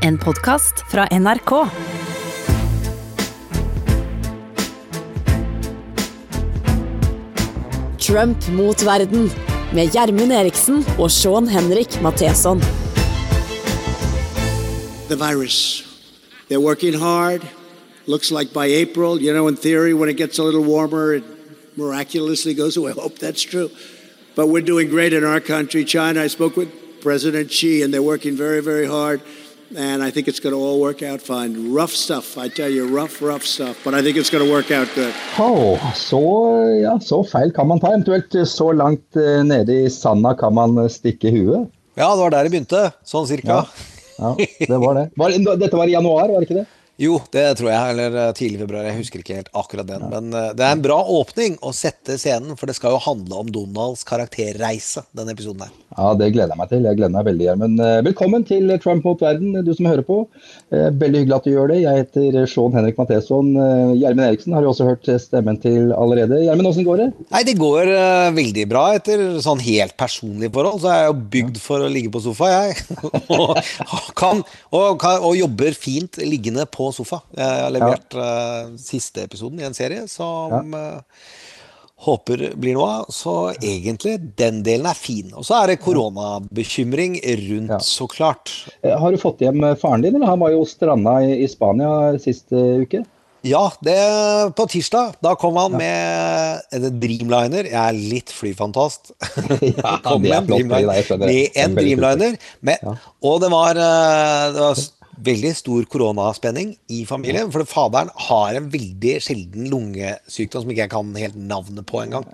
En podkast fra NRK. Trump mot verden med Gjermund Eriksen og Sean Henrik Matheson. the virus. They're working hard. Looks like by April, you know, in theory, when it gets a little warmer, it miraculously goes away. I hope that's true. But we're doing great in our country. China, I spoke with President Xi, and they're working very, very hard. And I think it's going to all work out fine. Rough stuff, I tell you, rough, rough stuff. But I think it's going to work out good. Oh, så, ja, så feil kan man ta. Eventuelt så langt eh, nede i sanda kan man eh, stikke huet. Ja, det var der det begynte. Sånn cirka. Ja, det var det. Var, dette var i januar, var det ikke det? Jo, det tror jeg. Eller eh, tidlig februar. Jeg husker ikke helt akkurat den. Men eh, det er en bra åpning å sette scenen, for det skal jo handle om Donalds karakterreise, denne episoden her. Ja, det gleder jeg meg til. Jeg gleder meg veldig, Gjermund. Eh, Velkommen til Trump mot verden, du som hører på. Veldig hyggelig at du gjør det. Jeg heter Sean Henrik Matheson. Gjermund Eriksen har du også hørt stemmen til allerede. Gjermund, åssen går det? Nei, det går veldig bra etter sånn helt personlige forhold. Så er jeg jo bygd for å ligge på sofa, jeg. og, kan, og, kan, og jobber fint liggende på sofa. Jeg har levert eh, siste episoden i en serie som eh, håper blir noe av. Så egentlig, den delen er fin. Og så er det koronabekymring rundt, Ja. så klart. Eh, Har du fått hjem faren din, eller? Han var jo stranda i, i Spania siste uke. Ja, det på tirsdag. Da kom han med en Dreamliner. Jeg er litt flyfantast. Ja, Kom med en Dreamliner. Med en Dreamliner. Ja. Og det var, det var veldig stor koronaspenning i familien. For faderen har en veldig sjelden lungesykdom som ikke jeg kan helt navnet på engang.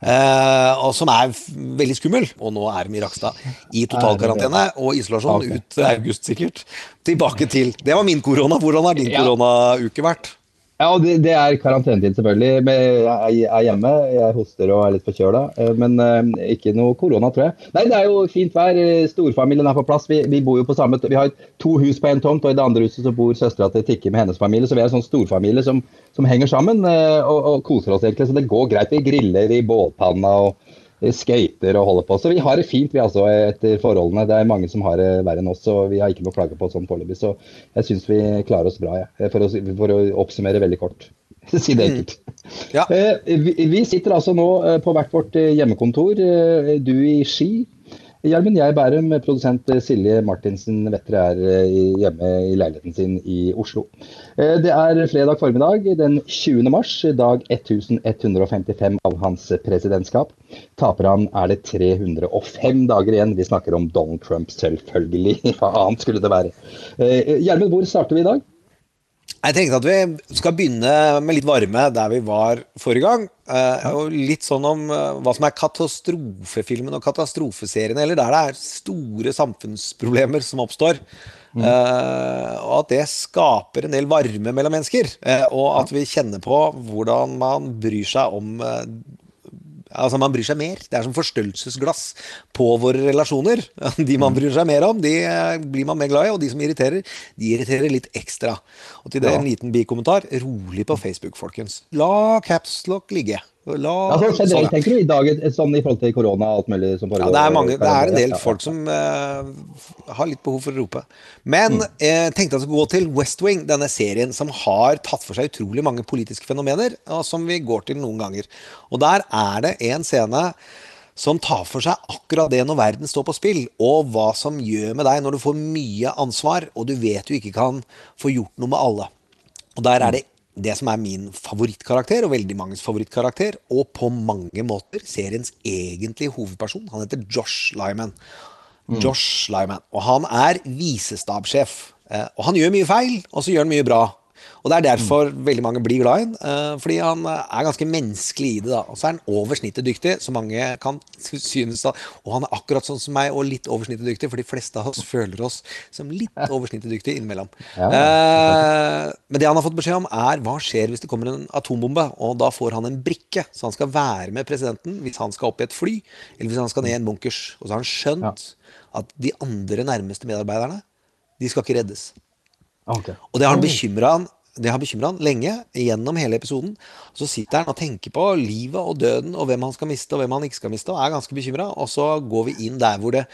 Eh, og som er veldig skummel. Og nå er de i Rakstad i totalkarantene og isolasjon ut august, sikkert. Tilbake til Det var min korona. Hvordan har din Ja. koronauke vært? Ja, det, det er karantenetid, selvfølgelig. Jeg er hjemme. Jeg hoster og er litt forkjøla. eh, Men eh, ikke noe korona, tror jeg. Nei, det er jo fint vær. eh, Storfamilien er på plass. Vi, vi bor jo på samme Vi har to hus på en tomt, og i det andre huset så bor søstera til Tikke med hennes familie. Så vi er en sånn storfamilie som, som henger sammen og, og koser oss egentlig. Så det går greit. Vi griller i bålpanna og skater og holder på. Så vi har det fint, vi altså, etter forholdene. Det er mange som har det verre enn oss, og vi har ikke noe å klage på sånn foreløpig. Så jeg syns vi klarer oss bra, jeg. For, å, for å oppsummere veldig kort. si det enkelt. Ja. Eh, vi, vi sitter altså nå eh, på hvert vårt eh, hjemmekontor. Du i Ski. Gjermund, jeg Bærum. Produsent eh, Silje Martinsen Vettre er eh, hjemme i leiligheten sin i Oslo. Eh, Det er fredag formiddag den 20. mars, dag 1155 av hans presidentskap. Taper han er det 305 dager igjen. Vi snakker om Donald Trump, selvfølgelig. Hva annet skulle det være? Hjelmen, hvor starter vi i dag? Jeg tenkte at vi skal begynne med litt varme der vi var forrige gang. eh, og litt sånn om eh, hva som er katastrofefilmen og katastrofeseriene, eller der det er store samfunnsproblemer som oppstår. Eh, og at det skaper en del varme mellom mennesker. og at vi kjenner på hvordan man bryr seg om Altså Man bryr seg mer. Det er som forstørrelsesglass på våre relasjoner. De man bryr seg mer om, de eh, blir man mer glad i, og de som irriterer, de irriterer litt ekstra. Og til det en liten bikommentar. Rolig på Facebook, folkens. La capslock ligge. La, Altså, sånn, generelt, ja. tenker du, i dag, sånn i forhold til korona og alt mulig som Ja, det er, mange, det er en del folk som uh, har litt behov for å rope. Men Mm. jeg tenkte jeg skulle gå til West Wing, denne serien som har tatt for seg utrolig mange politiske fenomener, og som vi går til noen ganger. Og der er det en scene som tar for seg akkurat det når verden står på spill, og hva som gjør med deg når du får mye ansvar, og du vet du ikke kan få gjort noe med alle. Og der er det det som er min favorittkarakter, og veldig manges favorittkarakter, og på mange måter seriens egentlige hovedperson. Han heter Josh Lyman. Josh Lyman. Og han er visestabssjef. Eh, Og han gjør mye feil, og så gjør han mye bra. Og det er derfor veldig mange blir glad i han, eh, fordi han eh, er ganske menneskelig i det. da. Og så er han over snittet dyktig, så mange kan synes da. Og han er akkurat sånn som meg, og litt over snittet dyktig, for de fleste av oss føler oss som litt over snittet dyktig innimellom. Ja. Eh, men det han har fått beskjed om, er hva skjer hvis det kommer en atombombe? Og da får han en brikke, så han skal være med presidenten hvis han skal opp i et fly, eller hvis han skal ned i en bunkers. Og så har han skjønt at de andre nærmeste medarbeiderne, de skal ikke reddes. Okay. Og det har han bekymra han det har bekymra han lenge, gjennom hele episoden. Så sitter han og tenker på livet og døden og hvem han skal miste og hvem han ikke skal miste, og er ganske bekymra. Og så går vi inn der hvor det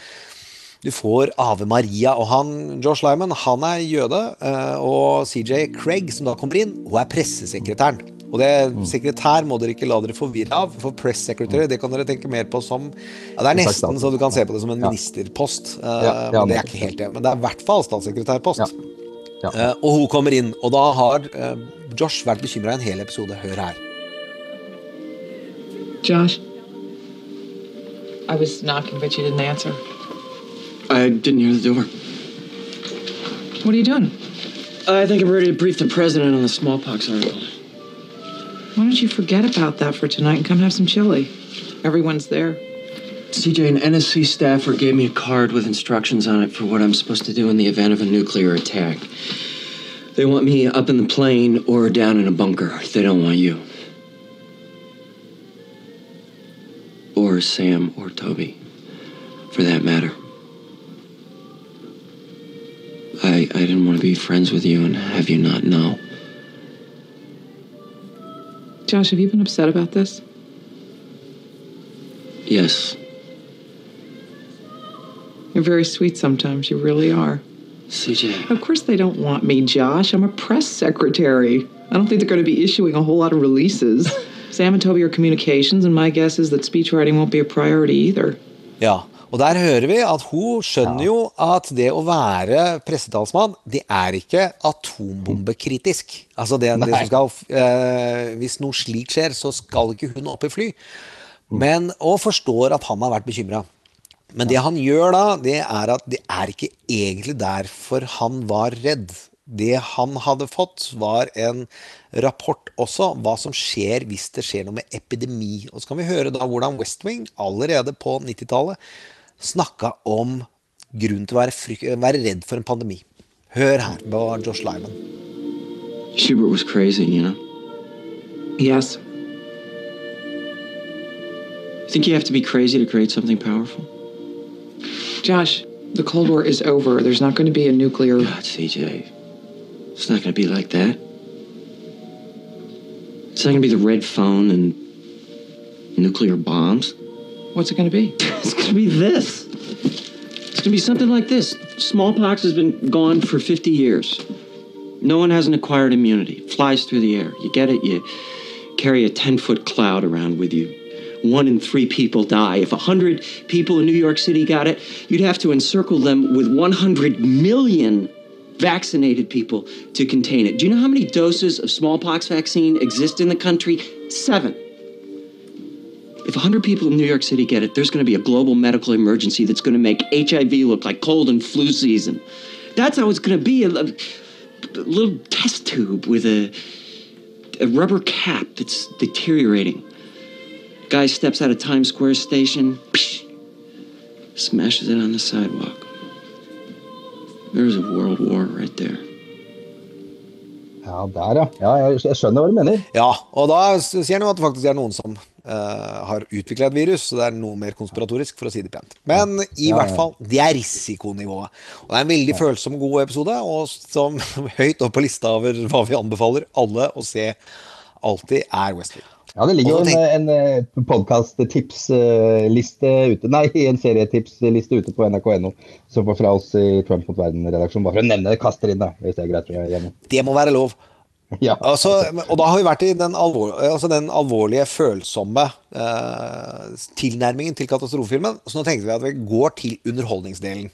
Du får Ave Maria, og han, Josh Lyman han er jøde. eh, Og CJ Craig, som da kommer inn, hun er pressesekretæren. Og det sekretær må dere ikke la dere forvirre av, for press secretary det kan dere tenke mer på som ja, Det er nesten så du kan se på det som en ministerpost. eh, Ja, ja, men det er ikke helt det. Men det er i hvert fall statssekretærpost. Ja. Ja. Og hun kommer inn, og da har eh, Josh vært bekymra en hel episode. Hør her. Josh, I was knocking, but you didn't answer. I didn't hear the door. What are you doing? I think I'm ready to brief the president on the smallpox article. Why don't you forget about that for tonight and come have some chili? Everyone's there. CJ, an NSC staffer gave me a card with instructions on it for what I'm supposed to do in the event of a nuclear attack. They want me up in the plane or down in a bunker. They don't want you. Or Sam or Toby, for that matter. I, I didn't want to be friends with you and have you not know. Josh, have you been upset about this? Yes, You're very sweet sometimes. You really are. CJ. Of course, they don't want me, Josh. I'm a press secretary. I don't think they're going to be issuing a whole lot of releases. Sam and Toby are communications, and my guess is that speechwriting won't be a priority either. Ja, og der hører vi at hun skjønner jo at det å være pressetalsmann, det er ikke atombombekritisk. Altså det, det som skal eh, Hvis noe slikt skjer, så skal ikke hun opp i fly. Men, og forstår at han har vært bekymra. Men det han gjør da, det er at det er ikke egentlig derfor han var redd. Det han hadde fått, var en rapport også, hva som skjer hvis det skjer noe med epidemi. Og så kan vi høre da hvordan West Wing allerede på 90-tallet snakka om grunnen til å være, være redd for en pandemi. Hør her på Josh Lyman. Schubert was crazy, you know? Yes. Think you have to be crazy to create something powerful? Josh, the Cold War is over. There's not going to be a nuclear. God, CJ. It's not going to be like that. It's not going to be the red phone and nuclear bombs. What's it going to be? It's going to be this. It's going to be something like this. Smallpox has been gone for 50 years. No one has an acquired immunity. It flies through the air. You get it, you carry a 10 foot cloud around with you. One in three people die. If 100 people in New York City got it, you'd have to encircle them with 100 million vaccinated people to contain it. Do you know how many doses of smallpox vaccine exist in the country? Seven. If 100 people in New York City get it, there's going to be a global medical emergency that's going to make HIV look like cold and flu season. That's how it's going to be a, a- little test tube with a, a rubber cap that's deteriorating. Guy steps out of Times Square station, psh, smashes it on the sidewalk. There's a world war right there. Ja, der, ja. ja jeg, jeg skjønner hva du mener. Ja, og da sier han jo at det faktisk er noen som uh, har utvikla et virus, så det er noe mer konspiratorisk, for å si det pent. Men i Ja, hvert fall, det er risikonivået. Og det er en veldig følsom, god episode, og som høyt opp på lista over hva vi anbefaler alle å se alltid, er Westfield. Ja, det ligger jo en, en podkast-tipsliste ute, nei, en serietipsliste ute på nrk.no, som var fra oss i Trump mot verden-redaksjonen. Bare for å nevne det, kaster inn, da, hvis det er greit. igjen. Det må være lov. Ja. Altså, og da har vi vært i den, alvor, altså den alvorlige, følsomme eh, tilnærmingen til katastrofefilmen. Så nå tenkte vi at vi går til underholdningsdelen.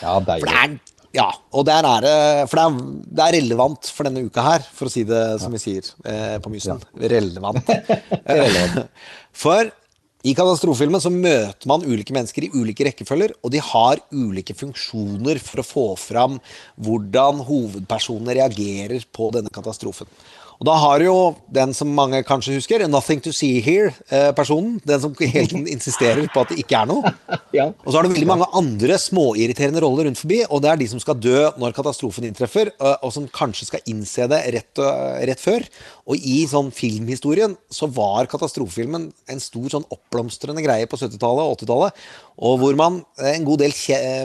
ja, For det deilig. er, ja, og der er det For det er, det er relevant for denne uka her, for å si det som vi sier eh, på Mysen. Ja. Relevant. for i katastrofefilmen så møter man ulike mennesker i ulike rekkefølger, og de har ulike funksjoner for å få fram hvordan hovedpersonene reagerer på denne katastrofen. Og da har jo den som mange kanskje husker, 'Nothing to see here'-personen. Den som helt insisterer på at det ikke er noe. Ja. Og så har du veldig mange andre småirriterende roller rundt forbi, og det er de som skal dø når katastrofen inntreffer, og som kanskje skal innse det rett, rett før. Og i sånn filmhistorien så var katastrofefilmen en stor sånn oppblomstrende greie på 70-tallet og 80-tallet, og hvor man, eh, en god del,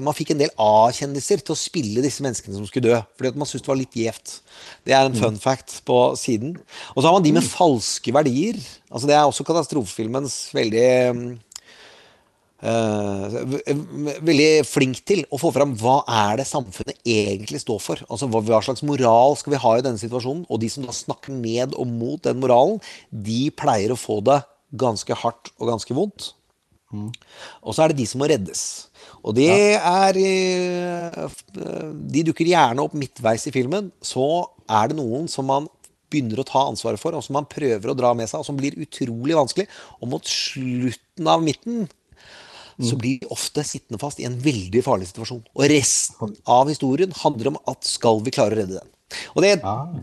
man fikk en del A-kjendiser til å spille disse menneskene som skulle dø, fordi at man syntes det var litt gjevt. Det er en fun fact på siden. Og så har man de med falske verdier. Altså Det er også katastrofefilmens veldig mm, eh, veldig flink til å få fram hva er det samfunnet egentlig står for. Altså hva slags moral skal vi ha i denne situasjonen? Og de som da snakker ned og mot den moralen, de pleier å få det ganske hardt og ganske vondt. Og så er det de som må reddes. Og det er eh, De dukker gjerne opp midtveis i filmen. Så er det noen som man begynner å ta ansvaret for, og som man prøver å dra med seg, og som blir utrolig vanskelig. Og mot slutten av midten så blir de ofte sittende fast i en veldig farlig situasjon. Og resten av historien handler om at skal vi klare å redde den? Og det,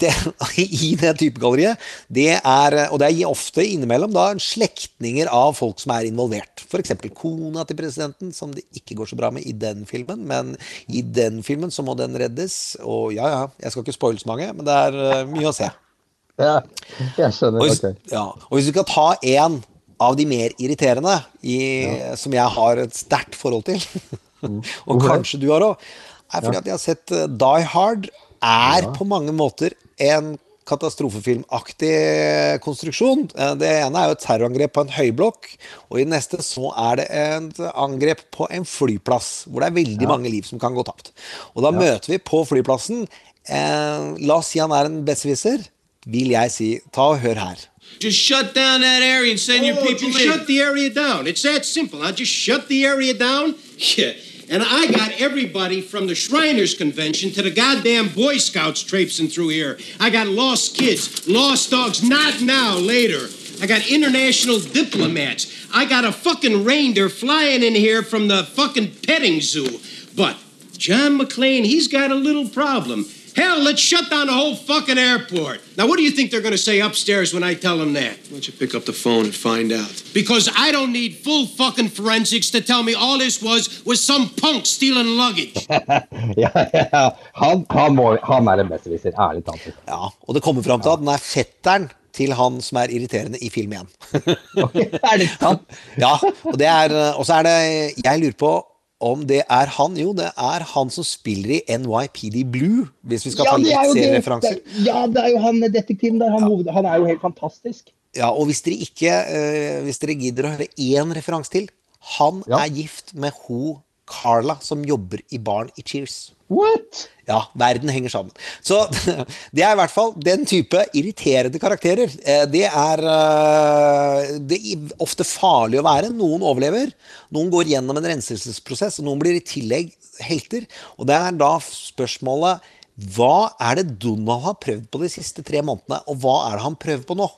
det, I det typegalleriet, det er, og det er ofte innimellom da slektninger av folk som er involvert. F.eks. kona til presidenten, som det ikke går så bra med i den filmen. Men i den filmen så må den reddes. Og ja, ja, jeg skal ikke spoile så mange, men det er uh, mye å se. Ja, jeg skjønner. Og hvis, ok. ja, og hvis du skal ta en av de mer irriterende i, som jeg har et sterkt forhold til, og Hvorfor kanskje du har òg, er fordi at jeg har sett eh, Die Hard er på mange måter en katastrofefilmaktig konstruksjon. Eh, Det ene er jo et terrorangrep på en høyblokk, og i det neste så er det et angrep på en flyplass, hvor det er veldig mange liv som kan gå tapt. Og da møter vi på flyplassen eh, La oss si han er en besserwisser. Vil jeg si. Ta og hør her. Just shut down that area and send your Oh, people just in. shut the area down. It's that simple. Huh? Just shut the area down. Yeah. And I got everybody from the Shriners Convention to the goddamn Boy Scouts traipsing through here. I got lost kids, lost dogs, not now, later. I got international diplomats. I got a fucking reindeer flying in here from the fucking petting zoo. But John McClane, he's got a little problem. Hell, let's shut down the whole fucking airport. Now, what do you think they're going to say upstairs when I tell them that? Why don't you pick up the phone and find out? Because I don't need full fucking forensics to tell me all this was was some punk stealing luggage. Ja, ja. Han, han, må, han er en besserwisser, ærlig talt. Ja, og det kommer fram til at den er fetteren til han som er irriterende i film 1. er det sant? ja, og det er Og så er det Jeg lurer på om det er han. Jo, det er han som spiller i NYPD Blue, hvis vi skal Ja, ta litt seriereferanser. Ja, det er jo han detektiven der. Han, hoved- han er jo helt fantastisk. Ja, og hvis dere ikke uh, Hvis dere gidder å høre én referanse til Han Ja. er gift med ho Carla, som jobber i baren i Cheers. What? Ja, verden henger sammen. Så det er i hvert fall den type irriterende karakterer. Eh, Det er eh, det er ofte farlig å være. Noen overlever, noen går gjennom en renselsesprosess, og noen blir i tillegg helter. Og det er da spørsmålet hva er det Donald har prøvd på de siste tre månedene, og hva er det han prøver på nå?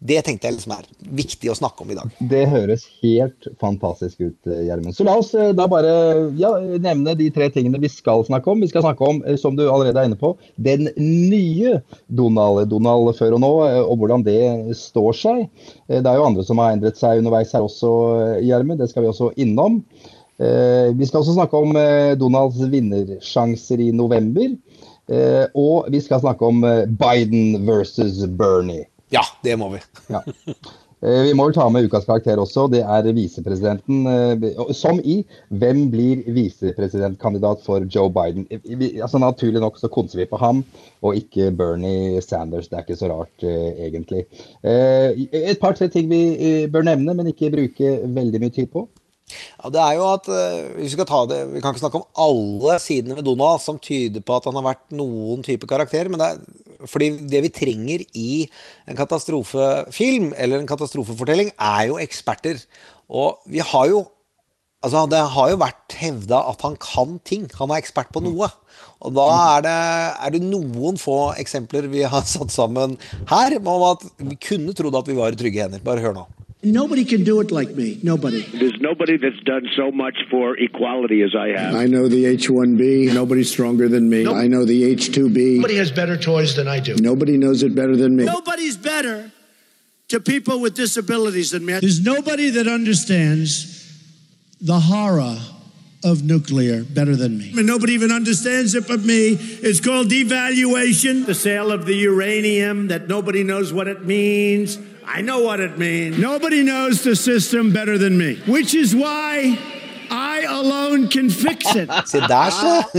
Det tenkte jeg liksom er viktig å snakke om i dag. Det høres helt fantastisk ut, eh, Gjermund. Så la oss eh, da bare ja, nevne de tre tingene vi skal snakke om. Vi skal snakke om, eh, som du allerede er inne på, den nye Donald, Donald før og nå, og hvordan det står seg. Det er jo andre som har endret seg underveis her også, Gjermund. Det skal vi også innom. Vi skal også snakke om Donalds vinnersjanser i november. Og vi skal snakke om Biden versus Bernie. Ja, det må vi. Ja. Eh, Vi må vel ta med ukas karakter også. Det er visepresidenten. eh, Som i hvem blir visepresidentkandidat for Joe Biden? Vi- Altså Naturlig nok så konser vi på ham, og ikke Bernie Sanders. Det er ikke så rart, eh, egentlig. Et par-tre ting vi bør nevne, men ikke bruke veldig mye tid på. Ja, det er jo at Vi skal ta det, vi kan ikke snakke om alle sidene ved Donald som tyder på at han har vært noen type karakter. men det er, fordi det vi trenger i en katastrofefilm eller en katastrofefortelling, er jo eksperter. Og vi har jo Altså, Det har jo vært hevda at han kan ting. Han er ekspert på noe. Og da er det, er det noen få eksempler vi har satt sammen her om at vi kunne trodd at vi var i trygge hender. Bare hør nå. Nobody can do it like me. Nobody. There's nobody that's done so much for equality as I have. I know the H-1B. Nobody's stronger than me. I know the H-2B. Nobody has better toys than I do. Nobody knows it better than me. Nobody's better to people with disabilities than me. There's nobody that understands the horror of nuclear better than me. And nobody even understands it but me. It's called devaluation. The sale of the uranium that nobody knows what it means. I know what it means. Nobody knows the system better than me, which is why I alone can fix it. Se der, så!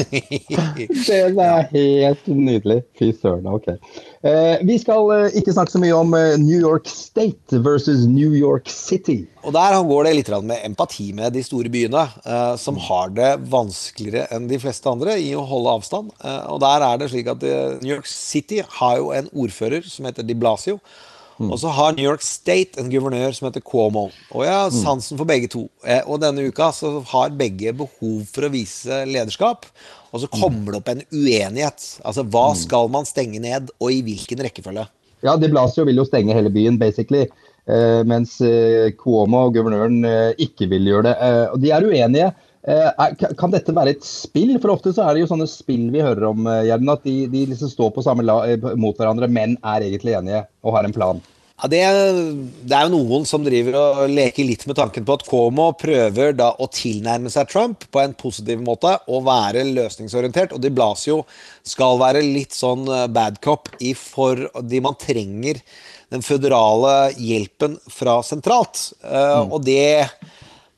Det er helt nydelig. Fy søren. Ok. Eh, vi skal eh, ikke snakke så mye om eh, New York State versus New York City. Og der går det litt med empati med de store byene, eh, som har det vanskeligere enn de fleste andre i å holde avstand. Eh, og der er det slik at eh, New York City har jo en ordfører som heter Di Blasio. Og så har New York State en guvernør som heter Cuomo. Og jeg har sansen for begge to. Eh, og denne uka så har begge behov for å vise lederskap. Og så kommer det opp en uenighet. Altså hva skal man stenge ned, og i hvilken rekkefølge? Ja, De Blasio vil jo stenge hele byen, basically. Eh, mens Cuomo Cuomo, guvernøren, eh, ikke vil gjøre det. Eh, og De er uenige. Eh, ka- kan dette være et spill? For ofte så er det jo sånne spill vi hører om, Gjerden. At de, de liksom står på samme la, eh, mot hverandre, men er egentlig enige og har en plan. Ja, det, det er jo noen som driver og leker litt med tanken på at Cuomo prøver da å tilnærme seg Trump på en positiv måte og være løsningsorientert. Og de Blasio skal være litt sånn eh, bad cop i for de man trenger den føderale hjelpen fra sentralt. Mm. Og det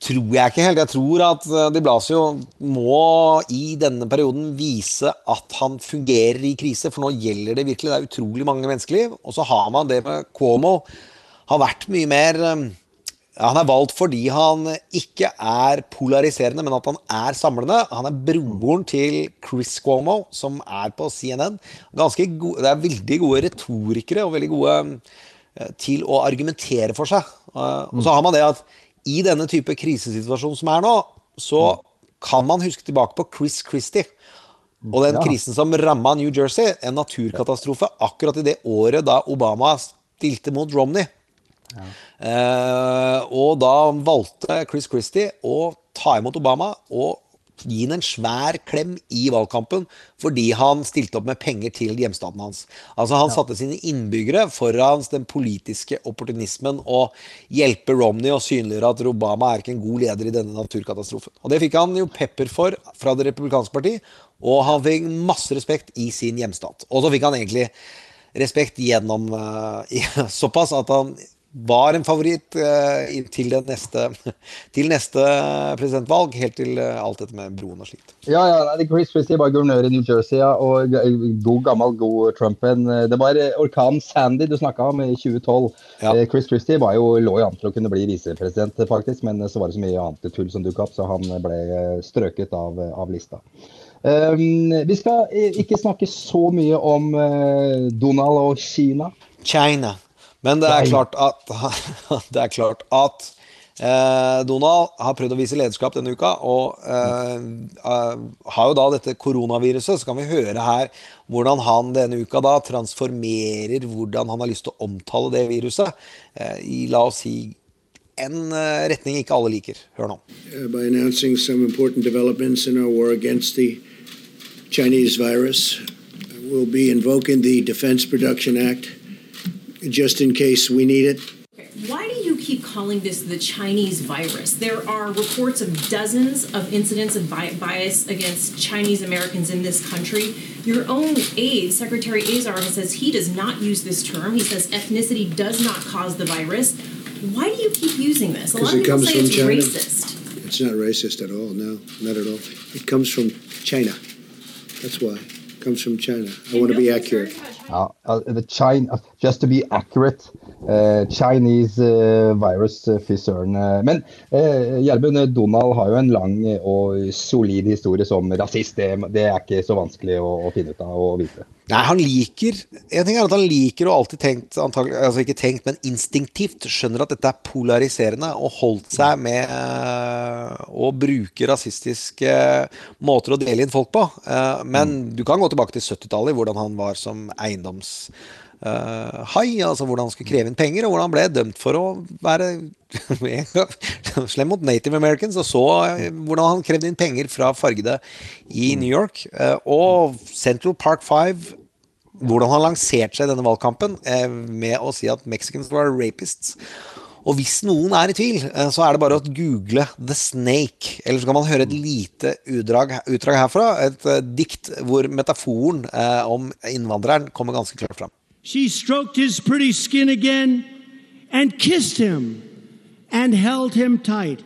tror jeg ikke helt. Jeg tror at Di Blasio må i denne perioden vise at han fungerer i krise, for nå gjelder det virkelig. Det er utrolig mange menneskeliv. Og så har man det med Cuomo. Har vært mye mer eh, Han er valgt fordi han ikke er polariserende, men at han er samlende. Han er broren til Chris Cuomo, som er på CNN. Gode, det er veldig gode retorikere og veldig gode eh, til å argumentere for seg. Eh, Og så har man det at i denne type krisesituasjon som er nå, så kan man huske tilbake på Chris Christie. Og den Ja. krisen som ramma New Jersey, en naturkatastrofe akkurat i det året da Obama stilte mot Romney. Eh, og da valgte Chris Christie å ta imot Obama og gi ham en svær klem i valgkampen fordi han stilte opp med penger til hjemstaten hans. Altså Han satte sine innbyggere foran den politiske opportunismen og hjelpe Romney å synliggjøre at Obama er ikke en god leder i denne naturkatastrofen. Og Det fikk han jo pepper for fra Det republikanske parti, og han fikk masse respekt i sin hjemstat. Og så fikk han egentlig respekt gjennom uh, såpass at han var en favoritt eh, til, neste, til neste presidentvalg, helt til eh, alt dette med broen og slikt. Ja, ja, Chris Christie var guvernør i New Jersey, ja, og god, gammel, god Trump-en. Det var orkan orkanen Sandy du snakka om i 2012. Ja. Eh, Chris Christie var jo, lå jo an til å kunne bli visepresident, faktisk, men så var det så mye annet tull som dukka opp, så han ble eh, strøket av, av lista. Um, vi skal eh, ikke snakke så mye om eh, Donald og Kina. China. Men det er klart at, det er klart at eh, Donald har prøvd å vise lederskap denne uka, og eh, eh, har jo da dette koronaviruset. Så kan vi høre her hvordan han denne uka da transformerer hvordan han har lyst til å omtale det viruset eh, i, la oss si, en eh, retning ikke alle liker. Hør nå. uh, by announcing some important developments in our war against the Chinese virus. We'll be invoking the Defense Production Act just in case we need it. Why do you keep calling this the Chinese virus? There are reports of dozens of incidents of bias against Chinese Americans in this country. Your own aide, Secretary Azar, says he does not use this term. He says ethnicity does not cause the virus. Why do you keep using this? A lot Because of people comes say from it's China. racist. It's not racist at all. No, not at all. It comes from China. That's why. Comes from China. I want to be accurate. Ja, uh, the China, just to be accurate, uh, Chinese uh, virus, uh, fy søren. Uh, Men uh, Gjermund, uh, Donald har jo en lang og solid historie som rasist. Det, det er ikke så vanskelig å, å finne ut av og vite. Nei, han liker En ting er at han liker og alltid tenkt antagelig, Altså ikke tenkt, men instinktivt skjønner at dette er polariserende, og holdt seg med eh, å bruke rasistiske måter å dele inn folk på. Eh, men du kan gå tilbake til 70-tallet, hvordan han var som eiendomshai. altså hvordan han skulle kreve inn penger, og hvordan han ble dømt for å være slem mot native americans, og så eh, hvordan han krevde inn penger fra fargede i New York. Uh, og Central Park 5 hvordan han lanserte seg i denne valgkampen uh, med å si at mexicans were rapists. Og hvis noen er i tvil, så er det bare å google 'The Snake'. Eller så kan man høre et lite utdrag, utdrag herfra. Et dikt hvor metaforen om innvandreren kommer ganske klart fram. She stroked his pretty skin again and kissed him and held him tight.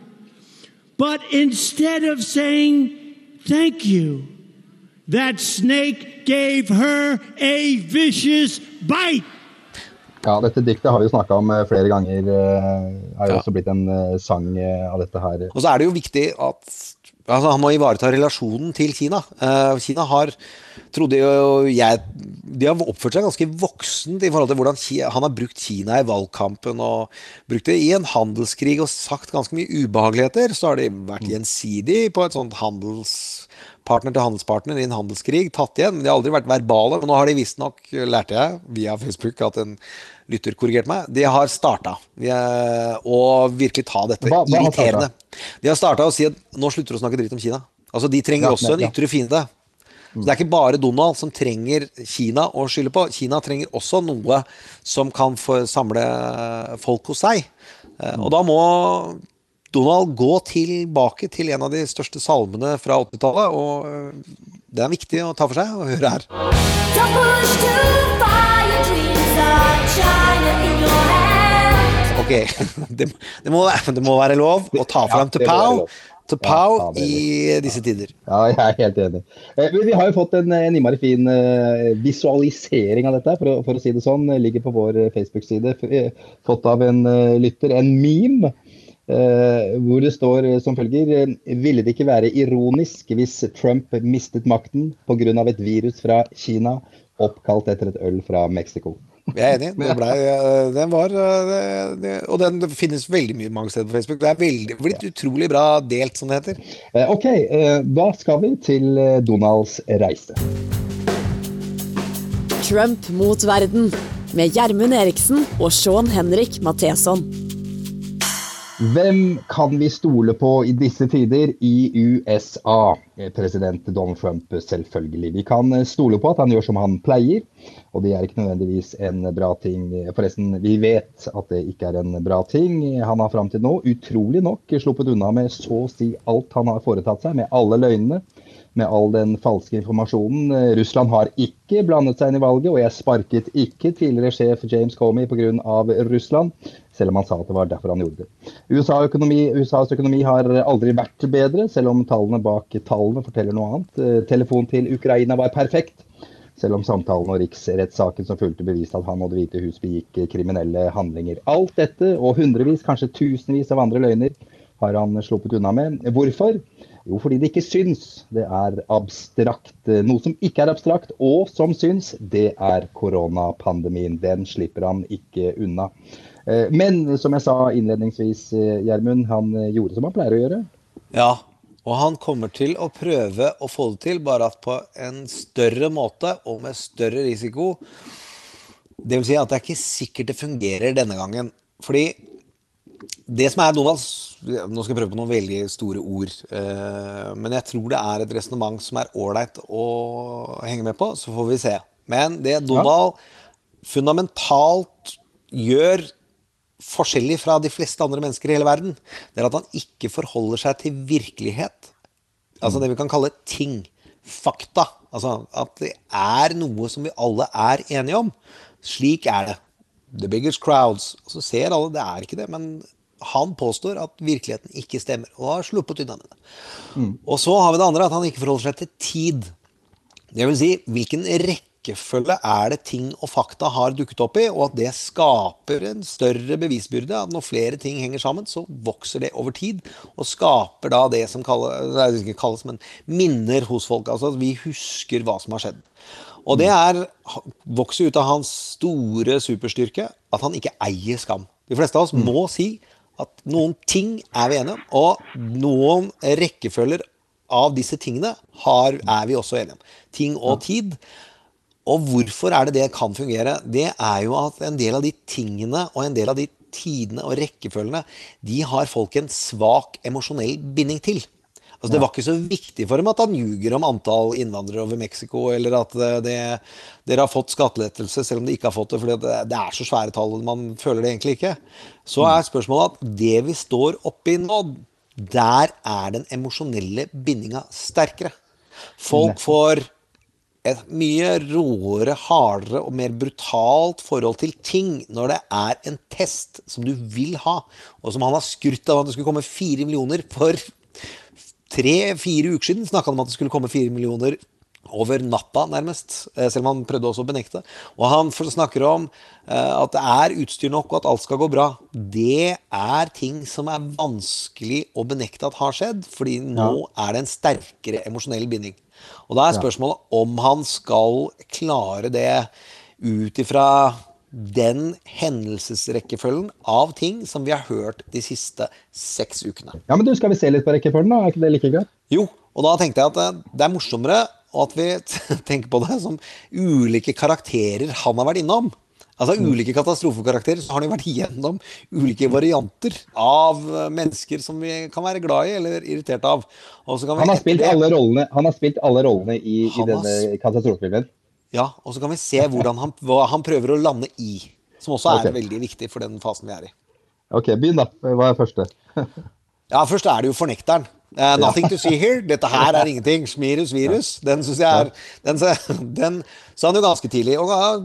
But instead of saying thank you, that snake gave her a vicious bite. Ja, dette diktet har vi jo snakka om eh, flere ganger. Det Har jo også blitt en eh, sang eh, av dette her. Og så er det jo viktig at altså, han må ivareta relasjonen til Kina. Eh, Kina har trodde jo jeg De har oppført seg ganske voksent i forhold til hvordan han har brukt Kina i valgkampen og brukt det i en handelskrig og sagt ganske mye ubehageligheter. Så har de vært gjensidig på et sånt handelspartner til handelspartner i en handelskrig. Tatt igjen. Men de har aldri vært verbale. Og nå har de visstnok, lærte jeg via Facebook, at en lytter korrigerte meg, de har starta å virkelig ta dette irriterende. De har starta å si at nå slutter du å snakke dritt om Kina. Altså, De trenger også en ytre fiende. Så Det er ikke bare Donald som trenger Kina å skylde på. Kina trenger også noe som kan samle folk hos seg. Eh, Og da må Donald gå tilbake til en av de største salmene fra 80-tallet. Og eh, det er viktig å ta for seg og høre her. Ok, det, det, må, være- det må være lov å ta fram til må være pow Ja, i disse tider. Ja, jeg er helt enig. Eh, Vi har jo fått en, en innmari fin eh, visualisering av dette, for å, for å si det sånn. Det Ligger på vår eh, Facebook-side. Eh, Fått av en eh, lytter. En meme. eh, hvor det står eh, som følger eh, Ville det ikke være ironisk hvis Trump mistet makten pga. et virus fra Kina oppkalt etter et øl fra Mexico? Jeg er enig. Det ble, eh, den var, eh, det, det, og den det finnes veldig mye mange steder på Facebook. Det er veldig, blitt utrolig bra delt, som det heter. Eh, OK, da skal vi til Donalds reise. Trump mot verden med Gjermund Eriksen og Sean Henrik Matheson. Hvem kan vi stole på i disse tider i USA? Eh, President Donald Trump, selvfølgelig. Vi kan eh, stole på at han gjør som han pleier, og det er ikke nødvendigvis en bra ting. Forresten, vi vet at det ikke er en bra ting. Han har fram til nå, utrolig nok, sluppet unna med så å si alt han har foretatt seg, med alle løgnene. Med all den falske informasjonen. Eh, Russland har ikke blandet seg inn i valget, og jeg sparket ikke tidligere sjef James Comey pga. Russland, selv om han sa at det var derfor han gjorde det. USA økonomi, USAs økonomi har aldri vært bedre, selv om tallene bak tallene forteller noe annet. Eh, Telefon til Ukraina var perfekt. Selv om samtalen og riksrettssaken som fulgte beviste at han og Det hvite hus begikk kriminelle handlinger. Alt dette, og hundrevis, kanskje tusenvis av andre løgner, har han sluppet unna med. Hvorfor? Jo, fordi det ikke syns. Det er abstrakt. Noe som ikke er abstrakt, og som syns, det er koronapandemien. Den slipper han ikke unna. Eh, Men som jeg sa innledningsvis, eh, Gjermund, han eh, gjorde som han pleier å gjøre. Ja, og han kommer til å prøve å få det til, bare at på en større måte og med større risiko. Det vil si at det er ikke sikkert det fungerer denne gangen. Fordi det som er Donalds Nå skal jeg prøve på noen veldig store ord. Men jeg tror det er et resonnement som er ålreit å henge med på. Så får vi se. Men det Donald fundamentalt gjør forskjellig fra de fleste andre mennesker i hele verden, det er at han ikke forholder seg til virkelighet. Altså det vi kan kalle ting. Fakta. Altså at det er noe som vi alle er enige om. Slik er det. The biggest crowds. Så ser alle det er ikke det, men han påstår at virkeligheten ikke stemmer, og har sluppet unna med det. Og så har vi det andre, at han ikke forholder seg til tid. Det vil si, hvilken rekkefølge er det ting og fakta har dukket opp i, og at det skaper en større bevisbyrde. At når flere ting henger sammen, så vokser det over tid, og skaper da det som kalles, det ikke kalles men minner hos folk. Altså at vi husker hva som har skjedd. Og det er, vokser ut av hans store superstyrke at han ikke eier skam. De fleste av oss må si at noen ting er vi enige om, og noen rekkefølger av disse tingene har, er vi også enige om. Ting og tid. Og hvorfor er det det kan fungere? Det er jo at en del av de tingene og en del av de tidene og rekkefølgene, de har folk en svak emosjonell binding til. Altså, det var ikke så viktig for dem at han ljuger om antall innvandrere over Mexico, eller at det, det, dere har fått skattelettelse selv om de ikke har fått det, for det, det er så svære tall, og man føler det egentlig ikke. Så er spørsmålet at det vi står oppi nå, der er den emosjonelle bindinga sterkere. Folk får et mye råere, hardere og mer brutalt forhold til ting når det er en test som du vil ha, og som han har skrytt av at det skulle komme fire millioner for tre-fire uker siden snakka om at det skulle komme fire millioner over natta, nærmest. eh, Selv om han prøvde også å benekte. Og han snakker om eh, at det er utstyr nok, og at alt skal gå bra. Det er ting som er vanskelig å benekte at har skjedd, fordi nå er det en sterkere emosjonell binding. Og da er spørsmålet om han skal klare det ut ifra den hendelsesrekkefølgen av ting som vi har hørt de siste seks ukene. Ja, men du, Skal vi se litt på rekkefølgen? da? Er ikke det like greit? Jo, og da tenkte jeg at det, det er morsommere at vi tenker på det som ulike karakterer han har vært innom. Altså ulike katastrofekarakterer, så har det vært igjennom ulike varianter av eh, mennesker som vi kan være glad i eller irritert av. Kan vi Han har spilt alle rollene, han har spilt alle rollene i, i denne katastrofefilmen. Ja, og så kan vi se han, hva han prøver å lande i. Som også er okay. veldig viktig for den fasen vi er i. Ok, begynn, da. Hva er første? Ja, først er det jo fornekteren. Eh, nothing to see here. Dette her er ingenting. Smirus virus. Den syns jeg er Den, den sa han jo ganske tidlig, og har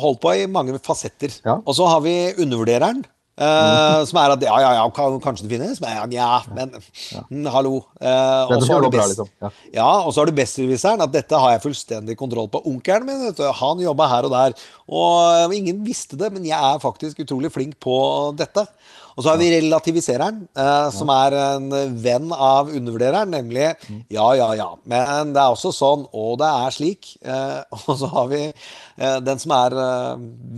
holdt på i mange fasetter. Og så har vi undervurdereren. Uh, Som er at ja, ja, ja, kanskje det finnes, men ja, men mm, hallo. Uh, og så har du best- liksom. Ja. ja, og så har du bestreviseren, at dette har jeg fullstendig kontroll på. Onkelen min, du, han jobba her og der. Og ingen visste det, men jeg er faktisk utrolig flink på dette. Og så har vi relativisereren, eh, som er en venn av undervurdereren, nemlig ja, ja, ja. Men det er også sånn, og det er slik. Eh, og så har vi eh, den som er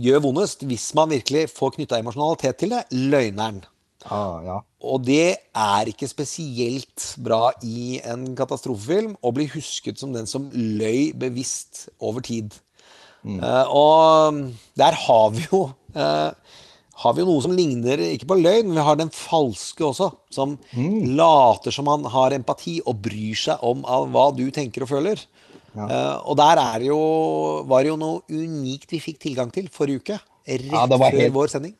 gjør vondest, hvis man virkelig får knytta emosjonalitet til det, løgneren. Ah, Og det er ikke spesielt bra i en katastrofefilm å bli husket som den som løy bevisst over tid. Eh, og der har vi jo eh, har vi jo noe som ligner ikke på løgn, men vi har den falske også. Som later som han har empati og bryr seg om hva du tenker og føler. Eh, og der er det jo, var det jo noe unikt vi fikk tilgang til forrige uke. Rett Ja, det før helt- vår sending.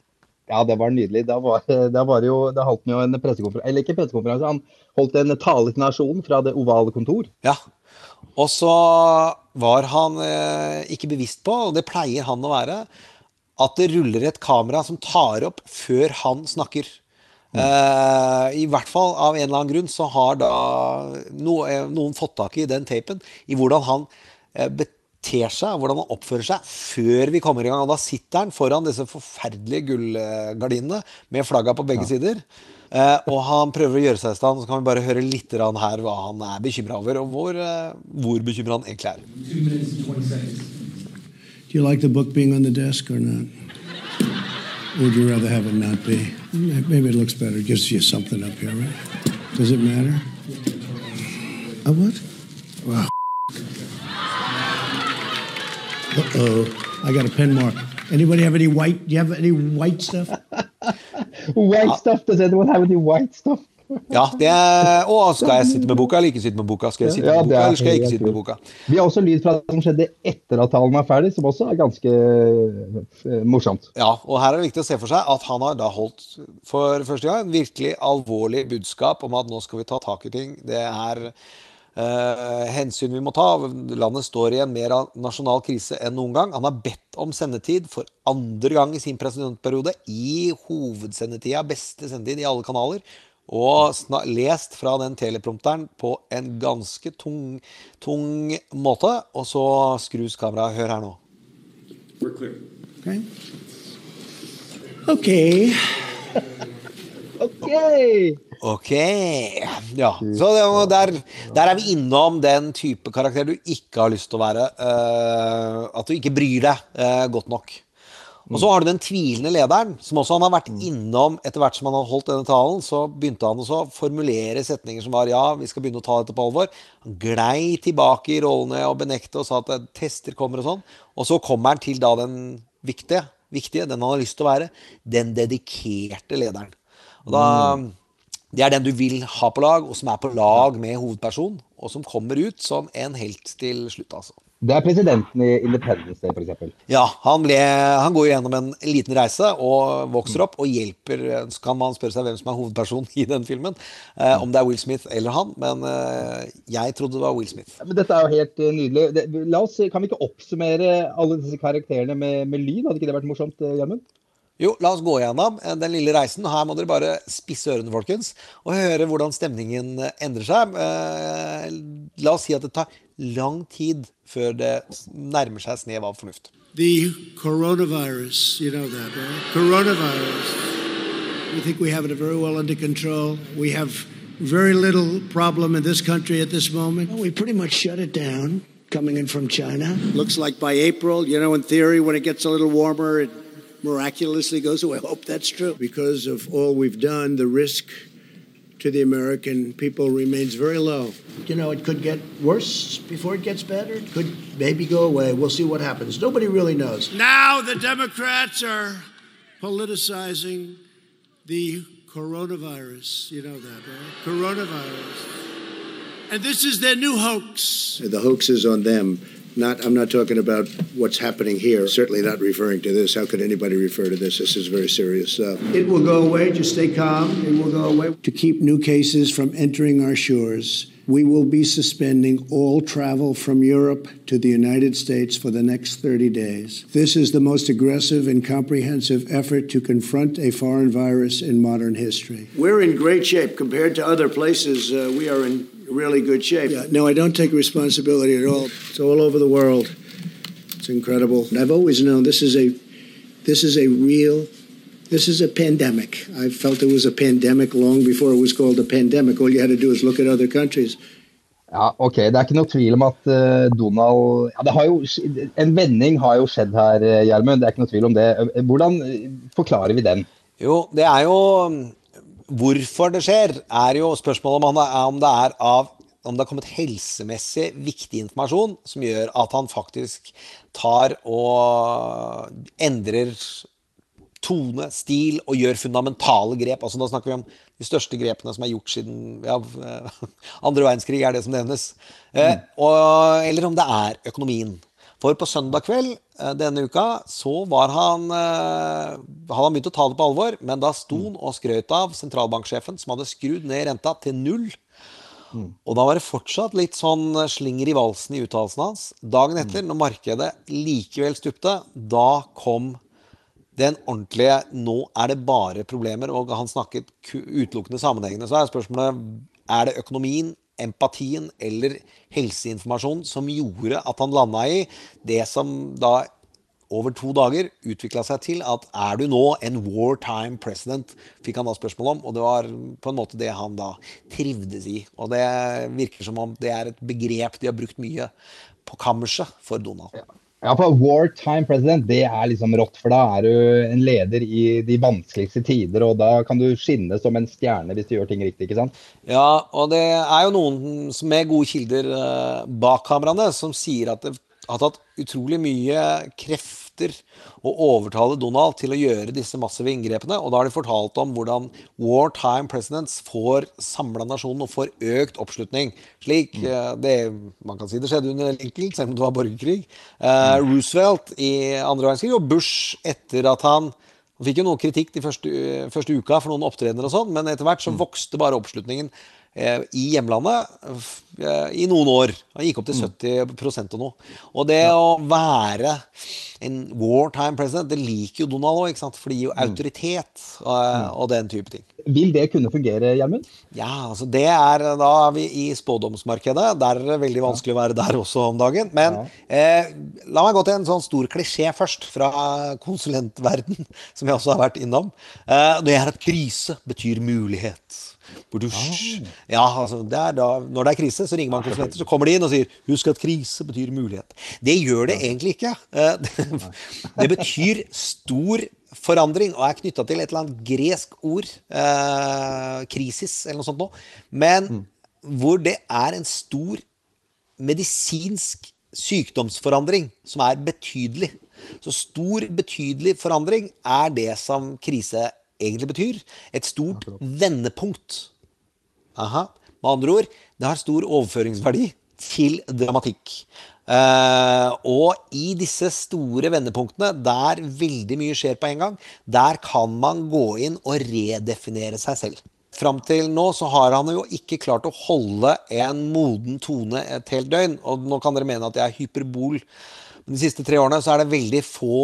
Ja, det var nydelig. Da var, da var jo, da holdt han jo en pressekonferanse, eller ikke pressekonferanse, han holdt en tale til nasjonen fra det ovale kontor. Ja. Og så var han eh, ikke bevisst på, og det pleier han å være, at det ruller et kamera som tar opp før han snakker. Eh, I hvert fall av en eller annen grunn så har da no, eh, noen fått tak i den tapen i hvordan han eh, beter seg, hvordan han oppfører seg før vi kommer i gang. Og da sitter han foran disse forferdelige gullgardinene med flagga på begge sider. Eh, og han prøver å gjøre seg i stand, så kan vi bare høre litt her hva han er bekymra over, og hvor, eh, hvor bekymra han egentlig er. Do you like the book being on the desk or not? Would you rather have it not be? Maybe it looks better. It gives you something up here, right? Does it matter? A what? Wow. Uh-oh. I got a pen mark. Anybody have any white? Do you have any white stuff? White stuff, does anyone have any white stuff? Ja, det er, Å, skal jeg sitte med boka eller ikke sitte med boka? Skal jeg sitte Ja, med boka, er eller skal jeg ikke sitte med boka? Vi har også lyd fra det som skjedde etter at talen var ferdig, som også er ganske eh, morsomt. Ja, og her er det viktig å se for seg at han har da holdt for første gang en virkelig alvorlig budskap om at nå skal vi ta tak i ting. Det er Uh, hensyn vi må ta. Landet står i en mer nasjonal krise enn noen gang. Han har bedt om sendetid for andre gang i sin presidentperiode. I hovedsendetida, beste sendetid i alle kanaler. Og lest fra den teleprompteren på en ganske tung, tung måte. Og så skrus kameraet. Hør her nå. We're clear. Okay. Okay. Ok! Ok. Ja. Så der, der er vi innom den type karakter du ikke har lyst til å være. Uh, at du ikke bryr deg uh, godt nok. Og så har du den tvilende lederen, som også han har vært innom etter hvert som han har holdt denne talen. Så begynte han også å formulere setninger som var ja, vi skal begynne å ta dette på alvor. Han glei tilbake i rollene og benekte og sa at eh, tester kommer og sånn. Og så kommer han til da den viktige, viktige, den han har lyst til å være, den dedikerte lederen. Og da, Det er den du vil ha på lag, og som er på lag med hovedpersonen. Og som kommer ut som en helt til slutt, altså. Det er presidenten i Independence Day, f.eks. Ja, han, ble, han går gjennom en liten reise og vokser opp og hjelper Så kan man spørre seg hvem som er hovedpersonen i den filmen. Eh, om det er Will Smith eller han. Men eh, jeg trodde det var Will Smith. Men dette er jo helt eh, nydelig. Det, la oss, kan vi ikke oppsummere alle disse karakterene med, med lyd? Hadde ikke det vært morsomt, eh, Gjermund? Jo, la oss gå gjennom eh, den lille reisen. Her må dere bare spisse ørene, folkens, og høre hvordan stemningen endrer seg. Eh, La oss si at det tar lang tid før det nærmer seg snev av fornuft. The coronavirus, you know that, right? Coronavirus. We think we have it very well under control. We have very little problem in this country at this moment. We pretty much shut it down coming in from China. Looks like by April, you know, in theory, when it gets a little warmer, it miraculously goes away. I hope that's true. Because of all we've done, the risk to the American people remains very low. You know, it could get worse before it gets better. It could maybe go away. We'll see what happens. Nobody really knows. Now the Democrats are politicizing the coronavirus. You know that, right? Coronavirus. And this is their new hoax. The hoax is on them. Not, I'm not talking about what's happening here. Certainly not referring to this. How could anybody refer to this? This is very serious stuff. It will go away. Just stay calm. It will go away. To keep new cases from entering our shores, we will be suspending all travel from Europe to the United States for the next 30 days. This is the most aggressive and comprehensive effort to confront a foreign virus in modern history. We're in great shape compared to other places. Uh, we are in really good shape. Yeah, no, I don't take responsibility at all. It's all over the world. It's incredible. And I've always known this is a this is a real this is a pandemic. I felt it was a pandemic long before it was called a pandemic. All you had to do is look at other countries. Ja, ok. Det er ikke noe tvil om at eh, Donald ja, det har jo, En vending har jo skjedd her, eh, Gjermund. Det er ikke noe tvil om det. Hvordan eh, forklarer vi den? Jo, det er jo Hvorfor det skjer, er jo spørsmålet om, han er, om det er av om det har kommet helsemessig viktig informasjon som gjør at han faktisk tar og endrer tone, stil og gjør fundamentale grep. Altså Da snakker vi om de største grepene som er gjort siden ja, andre verdenskrig, er det som nevnes. Eh, og, eller om det er økonomien. For på søndag kveld eh, denne uka så var han eh, Hadde han begynt å ta det på alvor, men da sto han og skrøt av sentralbanksjefen som hadde skrudd ned renta til null. Og da var det fortsatt litt sånn slinger i valsen i uttalelsen hans. Dagen etter, når markedet likevel stupte, da kom den ordentlige 'nå er det bare problemer', og han snakket utelukkende sammenhengende. Så er spørsmålet er det økonomien, empatien eller helseinformasjon som gjorde at han landa i det som da over to dager utvikla seg til at er du nå en wartime president, fikk han da spørsmål om. Og det var på en måte det han da trivdes i. Og det virker som om det er et begrep de har brukt mye på kammerset for Donald. Ja, for Wartime president, det er liksom rått, for da er du en leder i de vanskeligste tider, og da kan du skinne som en stjerne hvis du gjør ting riktig, ikke sant? Ja, og det er jo noen med gode kilder eh, bak kameraene som sier at det har tatt utrolig mye krefter å overtale Donald til å gjøre disse massive inngrepene. Og da har de fortalt om hvordan wartime presidents får samla nasjonen og får økt oppslutning. Slik eh, det, man kan si det skjedde under Lincoln, selv om det var borgerkrig. Eh, Roosevelt i andre verdenskrig og Bush etter at han han fikk jo noe kritikk de første, første uka for noen opptredener og sånn, men etter hvert så vokste bare oppslutningen i hjemlandet eh, i noen år. Han gikk opp til 70 og noe. Og det å være en wartime president, det liker jo Donald òg? For det gir jo autoritet eh, og den type ting. Vil det kunne fungere, Gjermund? Ja, altså det er Da er vi i spådomsmarkedet. Der er det veldig vanskelig å være der også om dagen. Men eh, la meg gå til en sånn stor klisjé først, fra konsulentverden, som jeg også har vært innom. Eh, det er at krise betyr mulighet. Burdusj. Ja, altså det da, Når det er krise, så ringer man konsulenter, så kommer de inn og sier 'husk at krise betyr mulighet'. Det gjør det egentlig ikke. Eh, det, betyr stor forandring og er knytta til et eller annet gresk ord, eh, krisis eller noe sånt noe, men hvor det er en stor medisinsk sykdomsforandring som er betydelig. Så stor, betydelig forandring er det som krise egentlig betyr. Et stort vendepunkt. Aha. Med andre ord, det har stor overføringsverdi til dramatikk. Uh, og i disse store vendepunktene, der veldig mye skjer på en gang, der kan man gå inn og redefinere seg selv. Fram til nå så har han jo ikke klart å holde en moden tone et helt døgn. Og nå kan dere mene at jeg er hyperbol de siste tre årene så er det veldig få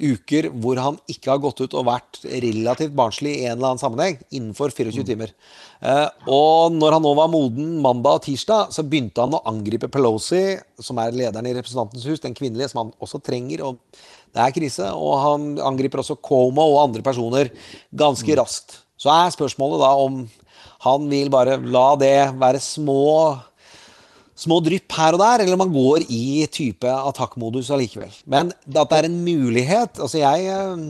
uker hvor han ikke har gått ut og vært relativt barnslig i en eller annen sammenheng innenfor 24 timer. Eh, og når han nå var moden mandag og tirsdag, så begynte han å angripe Pelosi, som er lederen i Representantens hus, den kvinnelige som han også trenger. og det er krise, og han angriper også Cuomo og andre personer ganske raskt. Så er spørsmålet da om han vil bare la det være små små drypp her og der, eller man går i type attakkmodus allikevel. Men at det er en mulighet Altså, jeg eh,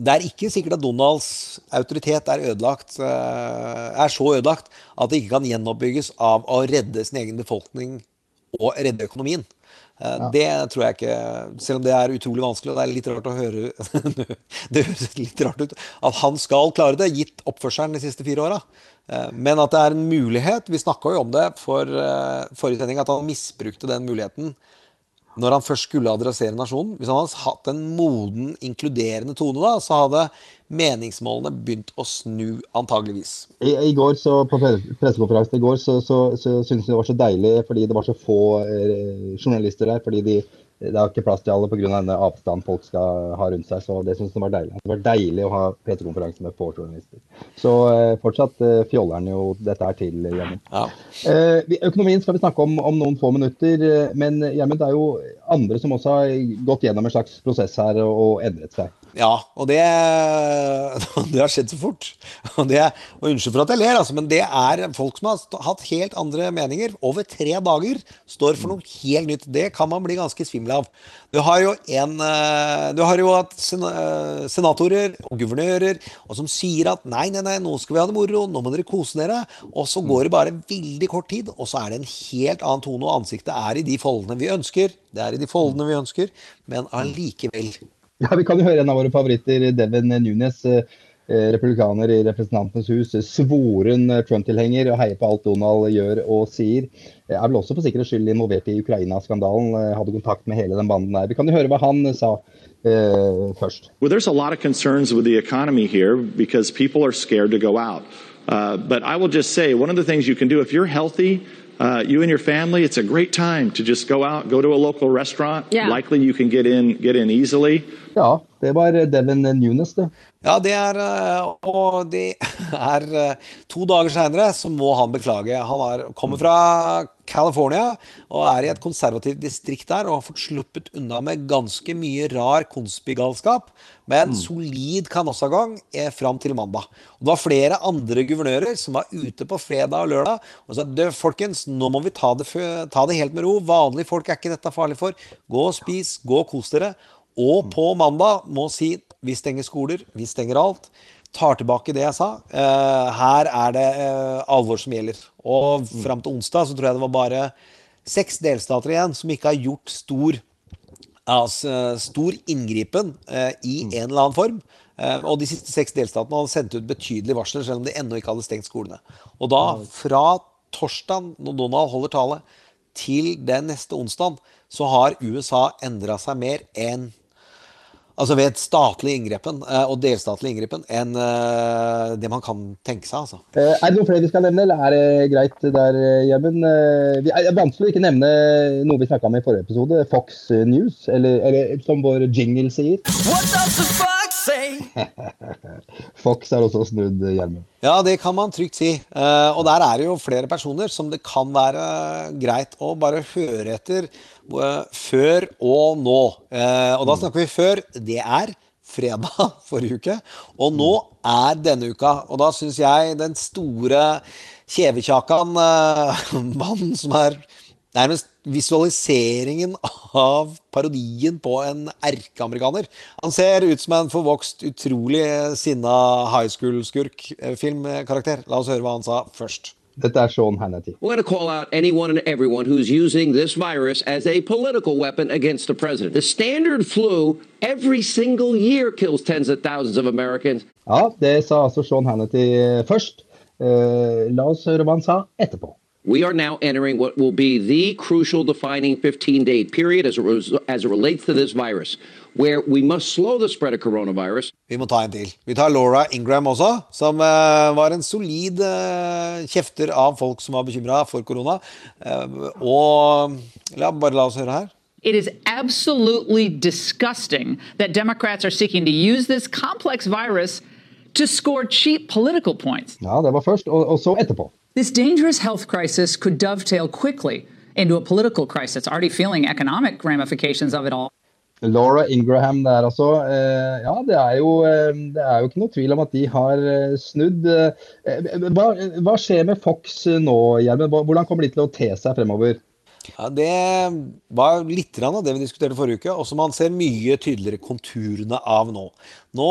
Det er ikke sikkert at Donalds autoritet er ødelagt eh, er så ødelagt at det ikke kan gjenoppbygges av å redde sin egen befolkning og redde økonomien. Ja. Det tror jeg ikke Selv om det er utrolig vanskelig, og det er litt rart å høre Det høres litt rart ut at han skal klare det, gitt oppførselen de siste fire åra. Eh, Men at det er en mulighet Vi snakka jo om det for eh, forrige sending, at han misbrukte den muligheten når han først skulle adressere nasjonen. Hvis han hadde hatt en moden, inkluderende tone da, så hadde meningsmålene begynt å snu, antageligvis. I, I går så, På pressekonferansen i går så, så, så syntes jeg det var så deilig fordi det var så få eh, journalister der. fordi de, det er ikke plass til alle pga. den avstanden folk skal ha rundt seg. så Det synes jeg var deilig. Det var deilig å ha pressekonferanse med få journalister. Så eh, fortsatt eh, fjoller han jo dette her til, Gjermund. Eh, økonomien skal vi snakke om om noen få minutter, eh, men Gjermund, det er jo andre som også har gått gjennom en slags prosess her og, og endret seg. Ja, og det, det har skjedd så fort. Og, det, og unnskyld for at jeg ler, altså, men det er folk som har hatt helt andre meninger over tre dager, står for noe helt nytt. Det kan man bli ganske svimmel av. Du har jo en eh, Du har jo hatt eh, senatorer og guvernører og som sier at nei, nei, nei, nå skal vi ha det moro, nå må dere kose dere. Og så går det bare veldig kort tid, og så er det en helt annen tone, og ansiktet er i de foldene vi ønsker. Det er i de foldene vi ønsker, men allikevel. Ja, Vi kan jo høre en av våre favoritter, Devin Nunes, eh, eh, republikaner i Representantenes hus, eh, svoren Trump-tilhenger og heier på alt Donald gjør og sier. Er vel også for sikkerhets skyld involvert i Ukraina-skandalen, hadde kontakt med hele den banden der. Vi kan jo høre hva han sa Uh, først. Well, there's a lot of concerns with the economy here because people are scared to go out. Uh, but I will just say one of the things you can do if you're healthy, uh, you and your family, it's a great time to just go out, go to a local restaurant. Yeah. Likely you can get in get in easily. Ja, det var Devin Nunes, det. Ja, det er eh, Og det er eh, To dager seinere så må han beklage. Han er, kommer fra California og er i et konservativt distrikt der og har fått sluppet unna med ganske mye rar konspigalskap, men solid kanossagang eh, fram til mandag. Og Det var flere andre guvernører som var ute på fredag og lørdag og sa «Du, folkens, nå må vi ta det, ta det helt med ro. Vanlige folk er ikke dette farlig for. Gå og spis, gå og kos dere. Og på mandag må si vi stenger skoler, vi stenger alt. Tar tilbake det jeg sa. Eh, her er det eh, alvor som gjelder. Og fram til onsdag så tror jeg det var bare seks delstater igjen som ikke har gjort stor, altså, stor inngripen i en eller annen form. Og de siste seks delstatene hadde sendt ut betydelige varsler, selv om de ennå ikke hadde stengt skolene. Og da, fra torsdag, når Donald holder tale, til den neste onsdag, så har USA endra seg mer enn Altså ved et statlig inngrepen eh, og delstatlig inngrepen enn eh, det man kan tenke seg, altså. Eh, Er det noen flere vi skal nevne, eller er det greit der, Gjermund? Det er vanskelig å ikke nevne noe vi snakka om i forrige episode, Fox News, eller, eller som vår jingle sier. What does the say? Fox er også snudd, hjelmen. Ja, det kan man trygt si. Eh, og der er det jo flere personer som det kan være greit å bare høre etter eh, før og nå. Eh, og da snakker vi før. Det er fredag forrige uke, og nå er denne uka. Og da syns jeg den store kjevekjakan, mannen som er nærmest visualiseringen av parodien på en erkeamerikaner. Han ser ut som en forvokst, utrolig sinna high school-skurk-filmkarakter. La oss høre hva han sa først. Dette er Sean Hannity. We're going to call out anyone and everyone who's using this virus as a political weapon against the president. The standard flu every single year kills tens of thousands of Americans. Ja, det sa altså Sean Hannity eh, først. Uh, la oss høre hva han sa etterpå. We are now entering what will be the crucial defining 15 day period as it, as it relates to this virus, where we must slow the spread of coronavirus. Vi må ta en til. Vi tar Laura Ingram også, som uh, var en solid uh, kjefter av folk som var bekymra for korona. Uh, og la, bare la oss høre her. It is absolutely disgusting that Democrats are seeking to use this complex virus to score cheap political points. Ja, det var først, og, og så etterpå. This dangerous health crisis could dovetail quickly into a political crisis, already feeling economic ramifications of it all. Laura Ingraham der altså. Eh, ja, det er, jo, eh, det er jo ikke noe tvil om at de har eh, snudd. Hva, hva skjer med Fox nå, Gjermund? Hvordan kommer de til å te seg fremover? Ja, Det var litt av det vi diskuterte forrige uke, og som man ser mye tydeligere konturene av nå. Nå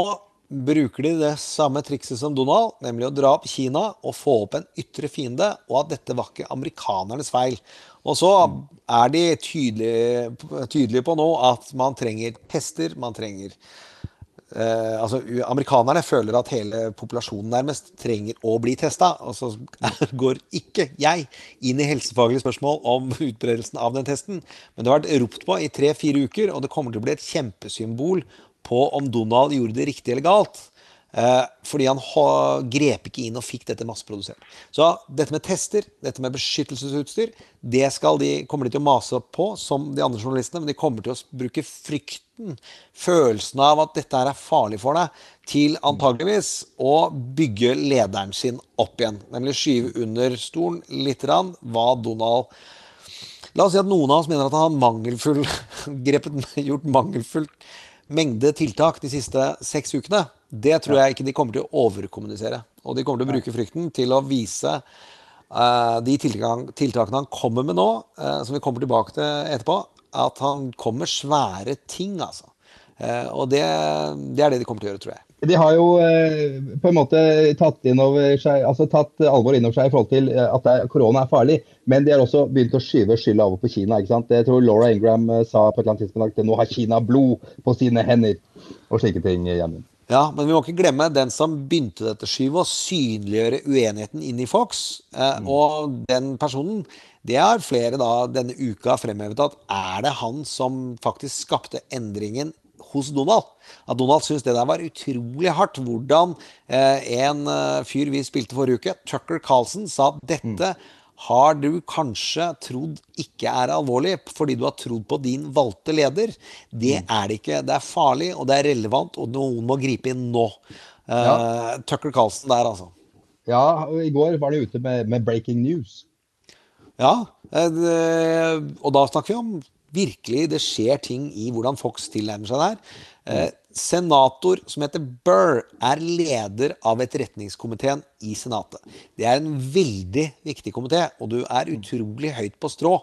bruker de det samme trikset som Donald, nemlig å dra opp Kina og få opp en ytre fiende, og at dette var ikke amerikanernes feil. Og så er de tydelige, tydelige på nå at man trenger tester, man trenger Eh, altså, Amerikanerne føler at hele populasjonen nærmest trenger å bli testa. Og så går ikke jeg inn i helsefaglige spørsmål om utbredelsen av den testen. Men det har vært ropt på i tre-fire uker, og det kommer til å bli et kjempesymbol på om Donald gjorde det riktig eller galt. Eh, fordi han grep ikke inn og fikk dette masseprodusert. Så dette med tester, dette med beskyttelsesutstyr, det de, kommer de til å mase på, som de andre journalistene, men de kommer til å bruke frykten, følelsen av at dette her er farlig for deg, til antageligvis å bygge lederen sin opp igjen. Nemlig skyve under stolen litt grann hva Donald La oss si at noen av oss mener at han har mangelfull, grepet, gjort mangelfull mengde tiltak de siste seks ukene. Det tror jeg ikke de kommer til å overkommunisere. Og de kommer til å bruke frykten til å vise uh, de tiltak, tiltakene han kommer med nå, uh, som vi kommer tilbake til etterpå, at han kommer svære ting, altså. Uh, og det, det er det de kommer til å gjøre, tror jeg. De har jo eh, på en måte tatt, seg, altså tatt alvor innover seg i forhold til eh, at er, korona er farlig, men de har også begynt å skyve skylda over på Kina. ikke sant? Jeg tror Laura Ingram eh, sa på et eller annet tidspunkt at nå har Kina blod på sine hender, og slike ting. Hjemme. Ja, men vi må ikke glemme den som begynte dette skyvet, å synliggjøre uenigheten inn i Fox. Eh, Og den personen, det har flere da denne uka fremhevet at er det han som faktisk skapte endringen hos Donald? At Donald syntes det der var utrolig hardt. Hvordan eh, en eh, fyr vi spilte forrige uke, Tucker Carlson, sa at dette har du kanskje trodd ikke er alvorlig fordi du har trodd på din valgte leder. Det er det ikke. Det er farlig, og det er relevant, og noen må gripe inn nå. Eh, Ja. Tucker Carlsen der, altså. Ja, i går var de ute med, med breaking news. Ja, og da snakker vi om virkelig det skjer ting i hvordan Fox tilnærmer seg der. Eh, senator som heter Burr, er leder av etterretningskomiteen i Senatet. Det er en veldig viktig komité, og du er utrolig høyt på strå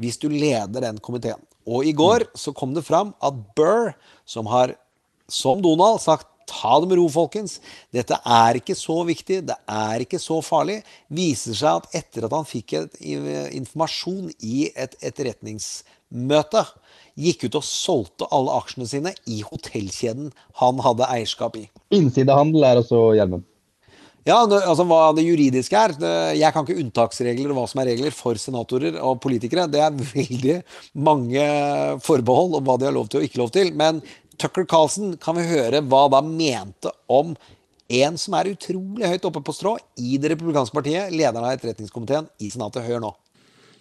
hvis du leder den komiteen. Og i går så kom det fram at Burr, som har, som Donald, sagt Ta det med ro, folkens. Dette er ikke så viktig, det er ikke så farlig. Viser seg at etter at han fikk et, informasjon i et etterretningsmøte, gikk ut og solgte alle aksjene sine i hotellkjeden han hadde eierskap i. Innsidehandel er også hjelmen. Ja, det, altså Hva det juridiske er det- Jeg kan ikke unntaksregler og hva som er regler for senatorer og politikere. Det er veldig mange forbehold om hva de har lov til og ikke lov til. Men Tucker Carlson kan vi høre hva da mente om en som er utrolig høyt oppe på strå i det republikanske partiet, lederen av etterretningskomiteen i Senatet. Hør nå.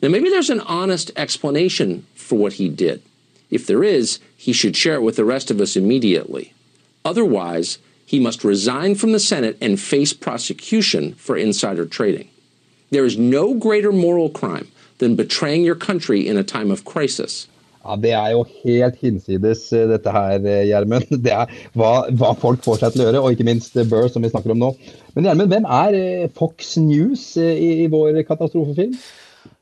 Now, maybe there's an honest explanation for what he did. If there is, he should share it with the rest of us immediately. Otherwise, he must resign from the Senate and face prosecution for insider trading. There is no greater moral crime than betraying your country in a time of crisis. Ja, Det er jo helt hinsides, eh, dette her, eh, Gjermund. Det er hva, hva folk får seg til å gjøre, og ikke minst eh, Burr, som vi snakker om nå. Men Gjermund, hvem er Fox News i, i vår katastrofefilm?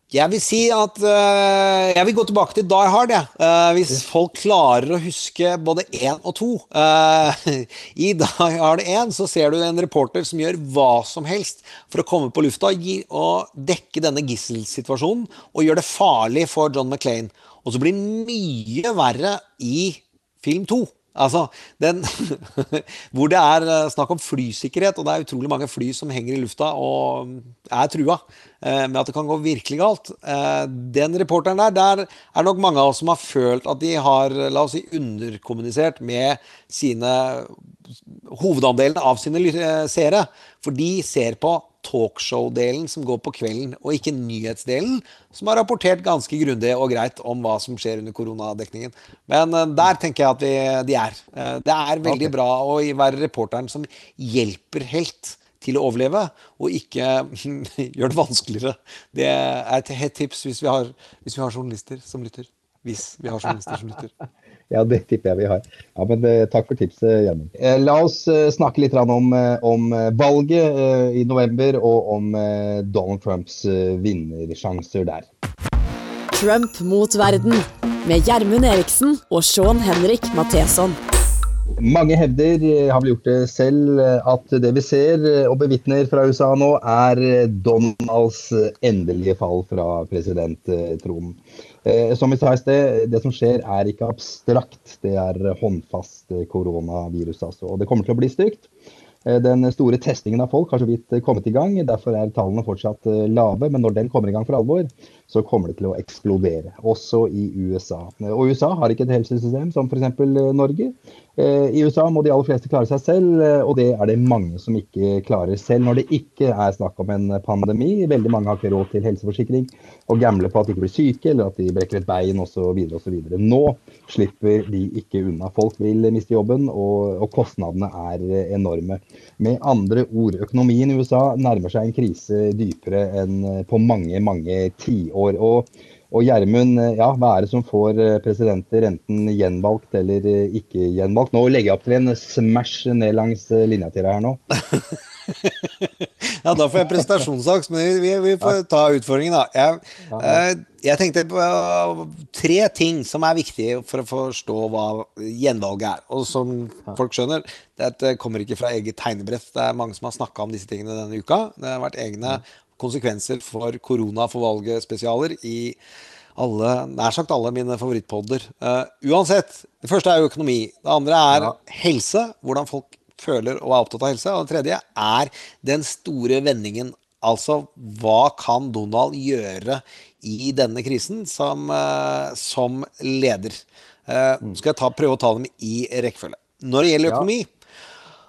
Jeg vil si at uh, Jeg vil gå tilbake til Die Hard, jeg. Uh, hvis folk klarer å huske både én og to. Uh, I Die Hard 1 så ser du en reporter som gjør hva som helst for å komme på lufta gi, og dekke denne gisselsituasjonen, og gjøre det farlig for John McClain. Og så blir det mye verre i film to. Altså, den, hvor det er eh, snakk om flysikkerhet, og det er utrolig mange fly som henger i lufta og er trua eh, med at det kan gå virkelig galt. Eh, den reporteren der, der er nok mange av oss som har følt at de har la oss si, underkommunisert med sine hovedandelen av sine seere. For de ser på talkshow-delen som går på kvelden, og ikke nyhetsdelen, som har rapportert ganske grundig og greit om hva som skjer under koronadekningen. Men eh, der tenker jeg at vi, de er. Eh, det er veldig bra å være reporteren som hjelper helt til å overleve, og ikke gjør det vanskeligere. Det er et hett tips hvis vi har, hvis vi har journalister som lytter. Hvis vi har journalister som lytter. Ja, det tipper jeg vi har. Ja, men eh, Takk for tipset, Gjermund. Eh, la oss eh, snakke litt om, om valget i november, og om Donald Trumps vinnersjanser der. Trump mot verden med Gjermund Eriksen og Sean Henrik Matheson. Mange hevder, har vel gjort det selv, at det vi ser og bevitner fra USA nå, er Donalds endelige fall fra presidenttronen. Eh, Som vi sa i sted, det som skjer er ikke abstrakt, det er håndfast koronavirus. Altså. Og det kommer til å bli stygt. Eh, Den store testingen av folk har så vidt kommet i gang. Derfor er tallene fortsatt eh, lave. Men når den kommer i gang for alvor, så kommer det til å eksplodere. Også i USA. Og USA har ikke et helsesystem som f.eks. Norge. Eh, I USA må de aller fleste klare seg selv, eh, og det er det mange som ikke klarer selv når det ikke er snakk om en pandemi. Veldig mange har ikke råd til helseforsikring og gambler på at de ikke blir syke eller at de brekker et bein osv. Nå slipper de ikke unna. Folk vil miste jobben, og, og kostnadene er enorme. Med andre ord, økonomien i USA nærmer seg en krise dypere enn på mange, mange tiår. Og og Gjermund, eh, ja, hva er det som får eh, presidenter enten gjenvalgt eller eh, ikke gjenvalgt? Nå legger jeg opp til en smash ned langs linja til deg her nå. Ja, da får jeg prestasjonsangst, men vi, vi får ta utfordringen, da. Jeg, jeg tenkte på tre ting som er viktige for å forstå hva gjenvalget er. Og som folk skjønner, dette kommer ikke fra eget tegnebrett. Det er mange som har snakka om disse tingene denne uka. Det har vært egne konsekvenser for korona for valget-spesialer i alle, nær sagt alle mine favorittpodder. Uh, uansett, det første er jo økonomi. Det andre er helse, hvordan folk føler og er opptatt av helse. Og det tredje er den store vendingen. Altså, hva kan Donald gjøre i denne krisen som, uh, som leder? Eh, skal jeg ta, prøve å ta dem i rekkefølge. Når det gjelder økonomi,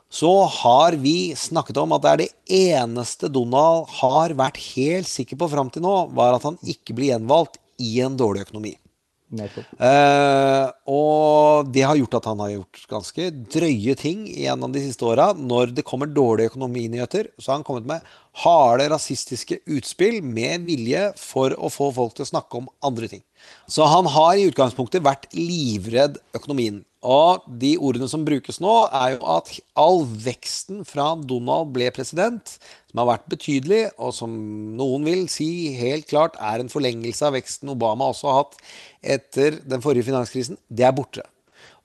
så har vi snakket om at det er det eneste Donald har vært helt sikker på fram til nå, var at han ikke blir gjenvalgt i en dårlig økonomi. Uh, og det har gjort at han har gjort ganske drøye ting gjennom de siste åra. Når det kommer dårlige økonominyheter, så har han kommet med harde rasistiske utspill med vilje for å få folk til å snakke om andre ting. Så han har i utgangspunktet vært livredd økonomien. Og de ordene som brukes nå, er jo at all veksten fra Donald ble president, som har vært betydelig, og som noen vil si helt klart er en forlengelse av veksten Obama også har hatt etter den forrige finanskrisen, det er borte.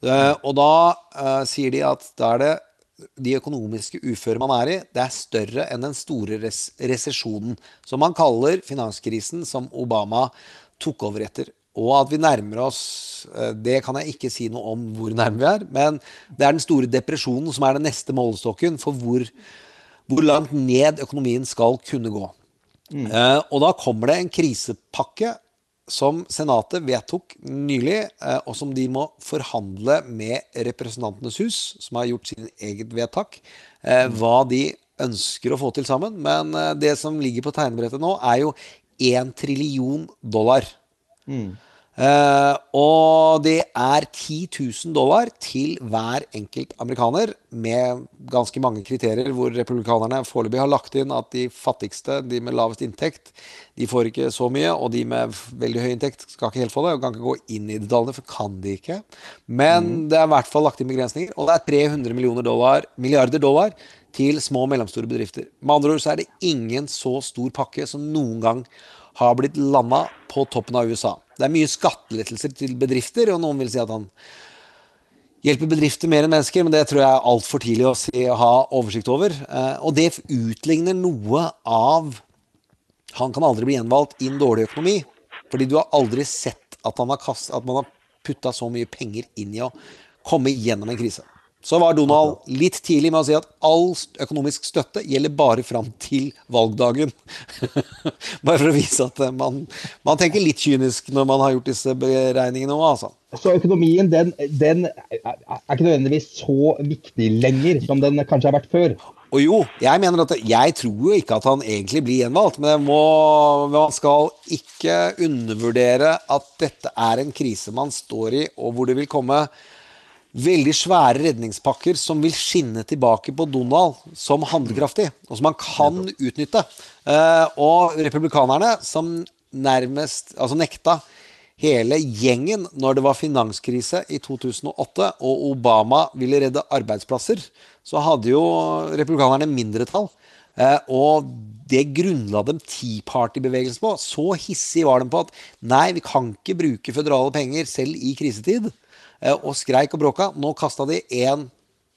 Eh, Og da uh, sier de at da er det de økonomiske uføre man er i, det er større enn den store res resesjonen, som man kaller finanskrisen som Obama tok over etter. Og at vi nærmer oss eh, Det kan jeg ikke si noe om hvor nærme vi er, men det er den store depresjonen som er den neste målestokken for hvor, hvor langt ned økonomien skal kunne gå. Eh, og da kommer det en krisepakke som Senatet vedtok nylig, eh, og som de må forhandle med Representantenes hus, som har gjort sin eget vedtak, eh, hva de ønsker å få til sammen. Men det som ligger på tegnebrettet nå, er jo 1 trillion dollar. Eh, og det er 10 000 dollar til hver enkelt amerikaner, med ganske mange kriterier, hvor republikanerne foreløpig har lagt inn at de fattigste, de med lavest inntekt, de får ikke så mye, og de med veldig høy inntekt skal ikke helt få det. og kan ikke gå inn i detaljene, for kan de ikke. Men det er i hvert fall lagt inn begrensninger, og det er 300 millioner dollar, milliarder dollar til små og mellomstore bedrifter. Med andre ord så er det ingen så stor pakke som noen gang har blitt landa på toppen av USA. Det er mye skattelettelser til bedrifter, og noen vil si at han hjelper bedrifter mer enn mennesker, men det tror jeg er altfor tidlig å si, ha oversikt over. Eh, og det utligner noe av Han kan aldri bli gjenvalgt i en dårlig økonomi, fordi du har aldri sett at, har kast, at man har putta så mye penger inn i å komme gjennom en krise. Så var Donald litt tidlig med å si at all økonomisk støtte gjelder bare fram til valgdagen. bare for å vise at eh, man, man tenker litt kynisk når man har gjort disse beregningene òg, altså. Så økonomien den, den er er ikke nødvendigvis så viktig lenger som den kanskje har vært før. Og jo, jeg mener at jeg tror jo ikke at han egentlig blir gjenvalgt, men må, man skal ikke undervurdere at dette er en krise man står i, og hvor det vil komme veldig svære redningspakker som vil skinne tilbake på Donald som handlekraftig, og som han kan utnytte. Eh, og republikanerne, som nærmest altså nekta hele gjengen når det var finanskrise i 2008 og Obama ville redde arbeidsplasser, så hadde jo republikanerne mindretall. Eh, og det grunnla dem Tea Party-bevegelsen på. Så hissig var de på at nei, vi kan ikke bruke føderale penger selv i krisetid. Eh, og skreik og bråka. Nå kasta de én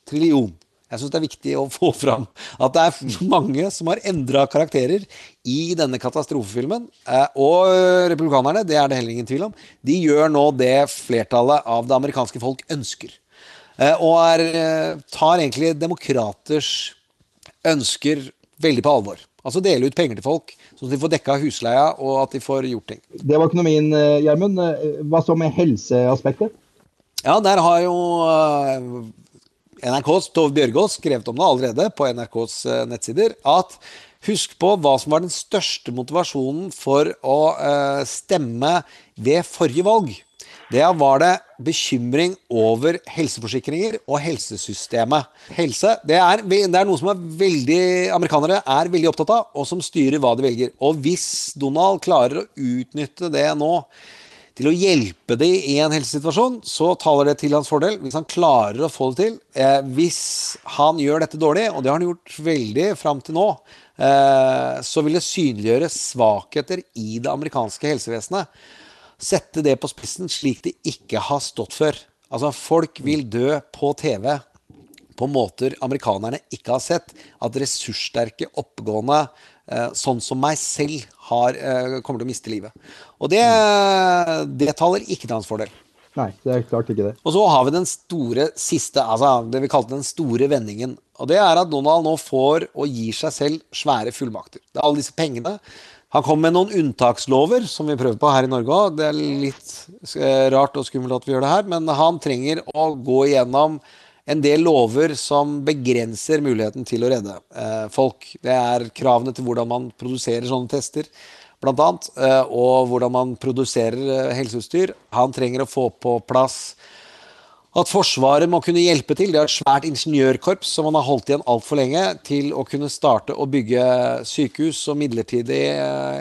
trillion. Jeg syns det er viktig å få fram at det er mange som har endra karakterer i denne katastrofefilmen. Eh, og republikanerne, det er det heller ingen tvil om, de gjør nå det flertallet av det amerikanske folk ønsker. Eh, og er, tar egentlig demokraters ønsker veldig på alvor. Altså dele ut penger til folk, så de får dekka husleia og at de får gjort ting. Det var økonomien, Gjermund. Hva så med helseaspektet? Ja, der har jo NRKs Tove Bjørgaas skrevet om det allerede på NRKs nettsider. At husk på hva som var den største motivasjonen for å stemme ved forrige valg. Det var det bekymring over helseforsikringer og helsesystemet. Helse det er, det er, noe som er veldig, amerikanere er veldig opptatt av, og som styrer hva de velger. Og hvis Donald klarer å utnytte det nå til å hjelpe dem i en helsesituasjon, så taler det til hans fordel. Hvis han klarer å få det til. Eh, hvis han gjør dette dårlig, og det har han gjort veldig fram til nå, eh, så vil det synliggjøre svakheter i det amerikanske helsevesenet. Sette det på spissen slik det ikke har stått før. Altså, folk vil dø på TV på måter amerikanerne ikke har sett. At ressurssterke, oppegående, sånn som meg selv, har, eh, kommer til å miste livet. Og det, det taler ikke til hans fordel. Nei, det er klart ikke det. Og så har vi den store siste, altså det vi kalte den store vendingen. Og det er at Donald nå får og gir seg selv svære fullmakter. Det er alle disse pengene. Han kom med noen unntakslover, som vi prøver på her i Norge òg. Det er litt rart og skummelt at vi gjør det her, men han trenger å gå igjennom en del lover som begrenser muligheten til å redde eh, folk. Det er kravene til hvordan man produserer sånne tester, annet, eh, og hvordan man produserer eh, helseutstyr. Han trenger å få på plass at Forsvaret må kunne hjelpe til. Det er et svært ingeniørkorps som man har holdt igjen altfor lenge til å kunne starte å bygge sykehus og midlertidige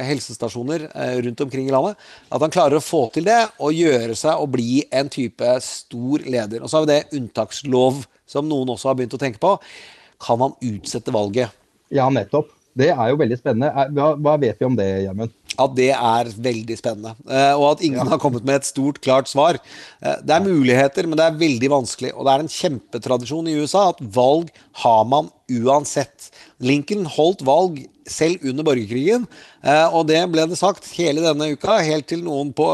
helsestasjoner rundt omkring i landet. At han klarer å få til det og gjøre seg og bli en type stor leder. Og så har vi det unntakslov som noen også har begynt å tenke på. Kan han utsette valget? Ja, nettopp. Det er jo veldig spennende. Hva, hva vet vi om det, Gjermund? At det er veldig spennende. Og at ingen ja. har kommet med et stort, klart svar. Det er muligheter, men det er veldig vanskelig. Og det er en kjempetradisjon i USA at valg har man uansett. Lincoln holdt valg selv under borgerkrigen, og det ble det sagt hele denne uka, helt til noen på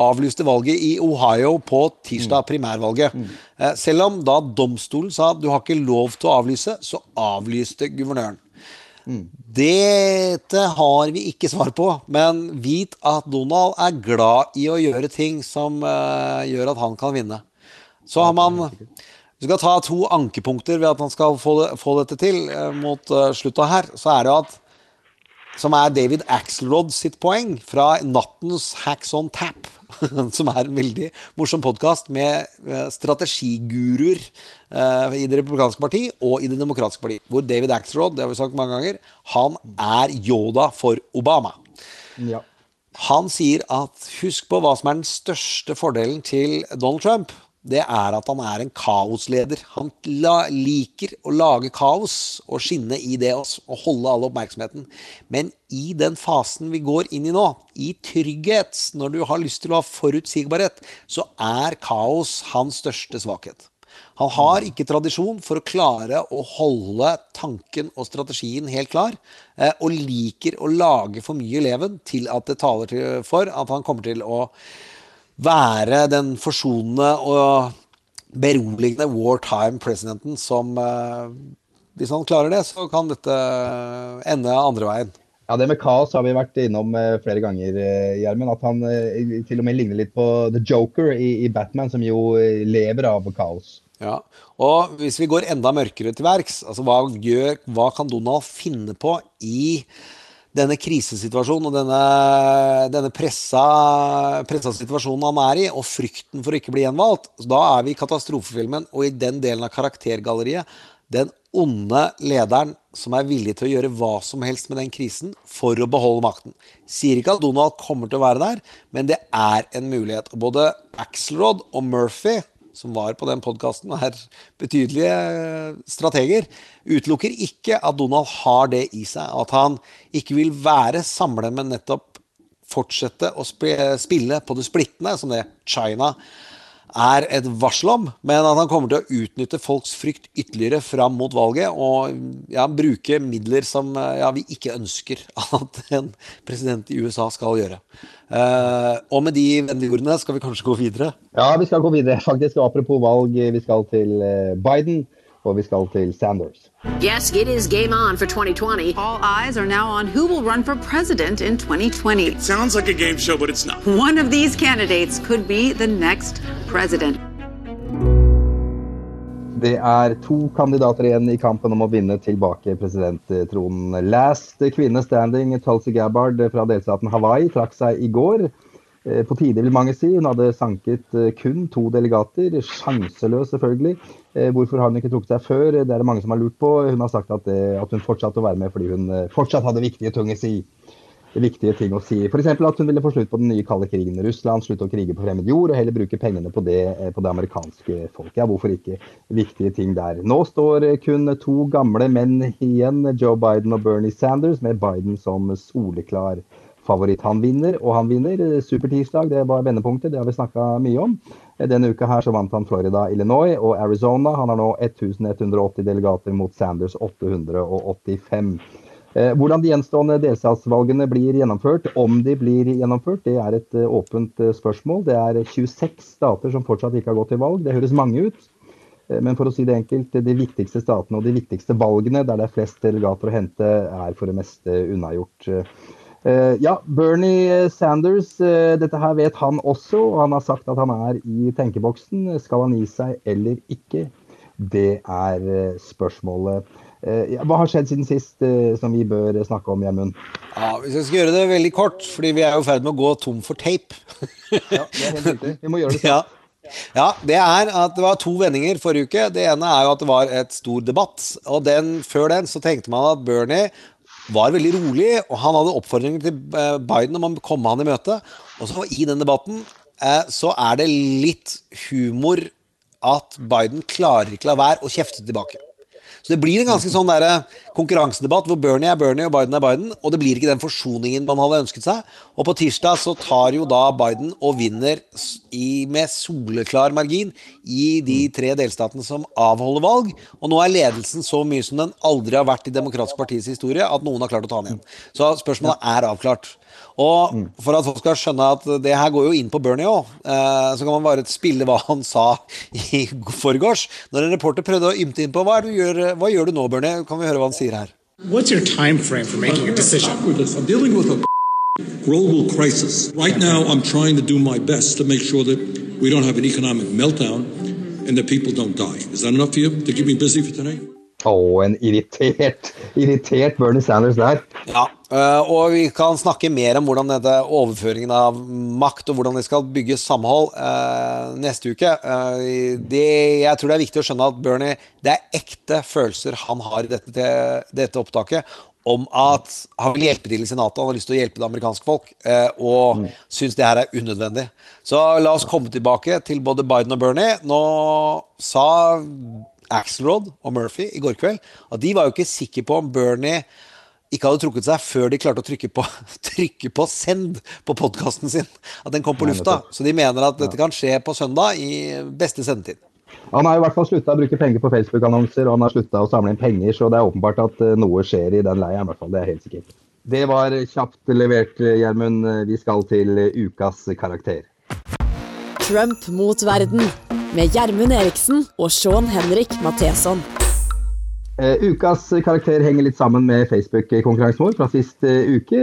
avlyste valget i Ohio på tirsdag, primærvalget. Selv om da domstolen sa at du har ikke lov til å avlyse, så avlyste guvernøren. Dette har vi ikke svar på, men vit at Donald er glad i å gjøre ting som uh, gjør at han kan vinne. Så har man Vi skal ta to ankepunkter ved at han skal få, det, få dette til uh, mot uh, slutta her. Så er det at Som er David Axelrod sitt poeng fra nattens Hacks on Tap. som er en veldig morsom podkast med strategiguruer uh, i Det republikanske parti og i Det demokratiske parti. Hvor David Axelrod det har vi sagt mange ganger, han er Yoda for Obama. Ja. Han sier at husk på hva som er den største fordelen til Donald Trump det er at han er en kaosleder. Han liker å lage kaos og skinne i det også, og holde all oppmerksomheten. Men i den fasen vi går inn i nå, i trygghet, når du har lyst til å ha forutsigbarhet, så er kaos hans største svakhet. Han har ikke tradisjon for å klare å holde tanken og strategien helt klar, eh, og liker å lage for mye leven til at det taler for at han kommer til å være den forsonende og beroligende wartime-presidenten som Hvis han klarer det, så kan dette ende andre veien. Ja, Det med kaos har vi vært innom eh, flere ganger, eh, Gjermund. At han eh, til og med ligner litt på The Joker i, i Batman, som jo eh, lever av kaos. Ja, og hvis vi går enda mørkere til verks, altså hva, gjør, hva kan Donald finne på i denne krisesituasjonen og denne, denne pressa, pressa situasjonen han er i, og frykten for å ikke bli gjenvalgt, da er vi i katastrofefilmen og i den delen av karaktergalleriet. Den onde lederen som er villig til å gjøre hva som helst med den krisen for å beholde makten. Sier ikke at Donald kommer til å være der, men det er en mulighet. Både Axelrod og Murphy, som var på den podkasten, er betydelige strateger, utelukker ikke at Donald har det i seg. At han ikke vil være samlet, men nettopp fortsette å spille på det splittende, som det China et varsel om, men at han kommer til å utnytte folks frykt ytterligere fram mot valget og ja, bruke midler som ja, vi ikke ønsker at en president i USA skal gjøre. Uh, og med de vennlige skal vi kanskje gå videre? Ja, vi skal gå videre, faktisk. Apropos valg, vi skal til eh, Biden. Og vi skal til Sanders. Yes, it is game on for 2020. All eyes are now on who will run for president in 2020. Sounds like a game show, but it's not. One of these candidates could be the next president. Det er to kandidater igjen i kampen om å vinne tilbake presidenttronen. Last kvinne standing, Tulsi Gabbard fra delstaten Hawaii, trakk seg i går. Eh, på tide, vil mange si. Hun hadde sanket eh, kun to delegater. Sjanseløs, selvfølgelig. Eh, hvorfor har hun ikke trukket seg før? Det er det mange som har lurt på. Hun har sagt at, at hun fortsatte å være med fordi hun fortsatt hadde viktige ting å si. Viktige ting å si. F.eks. at hun ville få slutt på den nye kalde krigen i Russland, slutte å krige på fremmed jord og heller bruke pengene på det, på det amerikanske folket. Ja, hvorfor ikke? Viktige ting der. Nå står kun to gamle menn igjen, Joe Biden og Bernie Sanders, med Biden som soleklar favoritt. Han vinner, og han vinner. Supertirsdag, det var vendepunktet, det har vi snakka mye om. Denne uka her så vant han Florida, Illinois og Arizona. Han har nå 1180 delegater mot Sanders 885. Eh, hvordan de gjenstående delstatsvalgene blir gjennomført, om de blir gjennomført, det er et eh, åpent eh, spørsmål. Det er 26 stater som fortsatt ikke har gått til valg. Det høres mange ut. Men for å si det enkelt, de viktigste statene og de viktigste valgene der det er flest delegater å hente, er for det meste unnagjort. Uh, ja, Bernie Sanders, uh, dette her vet han også. og Han har sagt at han er i tenkeboksen. Skal han gi seg eller ikke? Det er uh, spørsmålet. Hva har skjedd siden sist som vi bør snakke om, Gjermund? Ja, hvis jeg skal gjøre det veldig kort, fordi vi er i ferd med å gå tom for tape. ja, det er helt riktig. Vi må gjøre det sånn. Ja, det er at det var to vendinger forrige uke. Det ene er jo at det var et stor debatt. Og den, før den så tenkte man at Bernie var veldig rolig, og han hadde oppfordringer til eh, Biden om å komme han i møte. Og så i den debatten eh, så er det litt humor at Biden klarer ikke la være å kjefte tilbake. Så det blir en ganske sånn der konkurransedebatt hvor Bernie er Bernie og Biden er Biden, og det blir ikke den forsoningen man hadde ønsket seg. Og på tirsdag så tar jo da Biden og vinner i, med soleklar margin i de tre delstatene som avholder valg. Og nå er ledelsen så mye som den aldri har vært i Demokratisk partis historie, at noen har klart å ta den igjen. Så spørsmålet er avklart. Og for at folk skal skjønne at det her går jo inn på Bernie òg, eh, så kan man bare spille hva han sa i forgårs. Når en reporter prøvde å ymte inn på hva, hva gjør du nå, Bernie? Kan vi høre hva han sier her? What's your time frame for making a decision? I'm dealing with a global crisis. Right now, I'm trying to do my best to make sure that we don't have an economic meltdown and that people don't die. Is that enough for you to keep me busy for today? Å, en irritert, irritert Bernie Sanders der. Ja, eh, og vi kan snakke mer om hvordan dette overføringen av makt og hvordan det skal bygge samhold uh, neste uke. Uh, det, jeg tror det er viktig å skjønne at Bernie Det er ekte følelser han har i dette, dette opptaket om at han vil hjelpe til i Senatet, han har lyst til å hjelpe det amerikanske folk, og mm. syns det her er unødvendig. Så la oss komme tilbake til både Biden og Bernie. Nå sa Axelrod og Murphy i går kveld at de var jo ikke sikre på om Bernie ikke hadde trukket seg før de klarte å trykke på, trykke på send på podkasten sin. At den kom på lufta. Så de mener at dette kan skje på søndag i beste sendetid. Han har i hvert fall slutta å bruke penger på Facebook-annonser og han har slutta å samle inn penger, så det er åpenbart at eh, noe skjer i den leiren. hvert fall, Det er helt sikkert. Det var kjapt levert, Gjermund. Vi skal til ukas karakter. Trump mot verden med Gjermund Eriksen og Sean Henrik Matheson. Uh, ukas karakter henger litt sammen med Facebook-konkurransen vår fra sist uh, uke.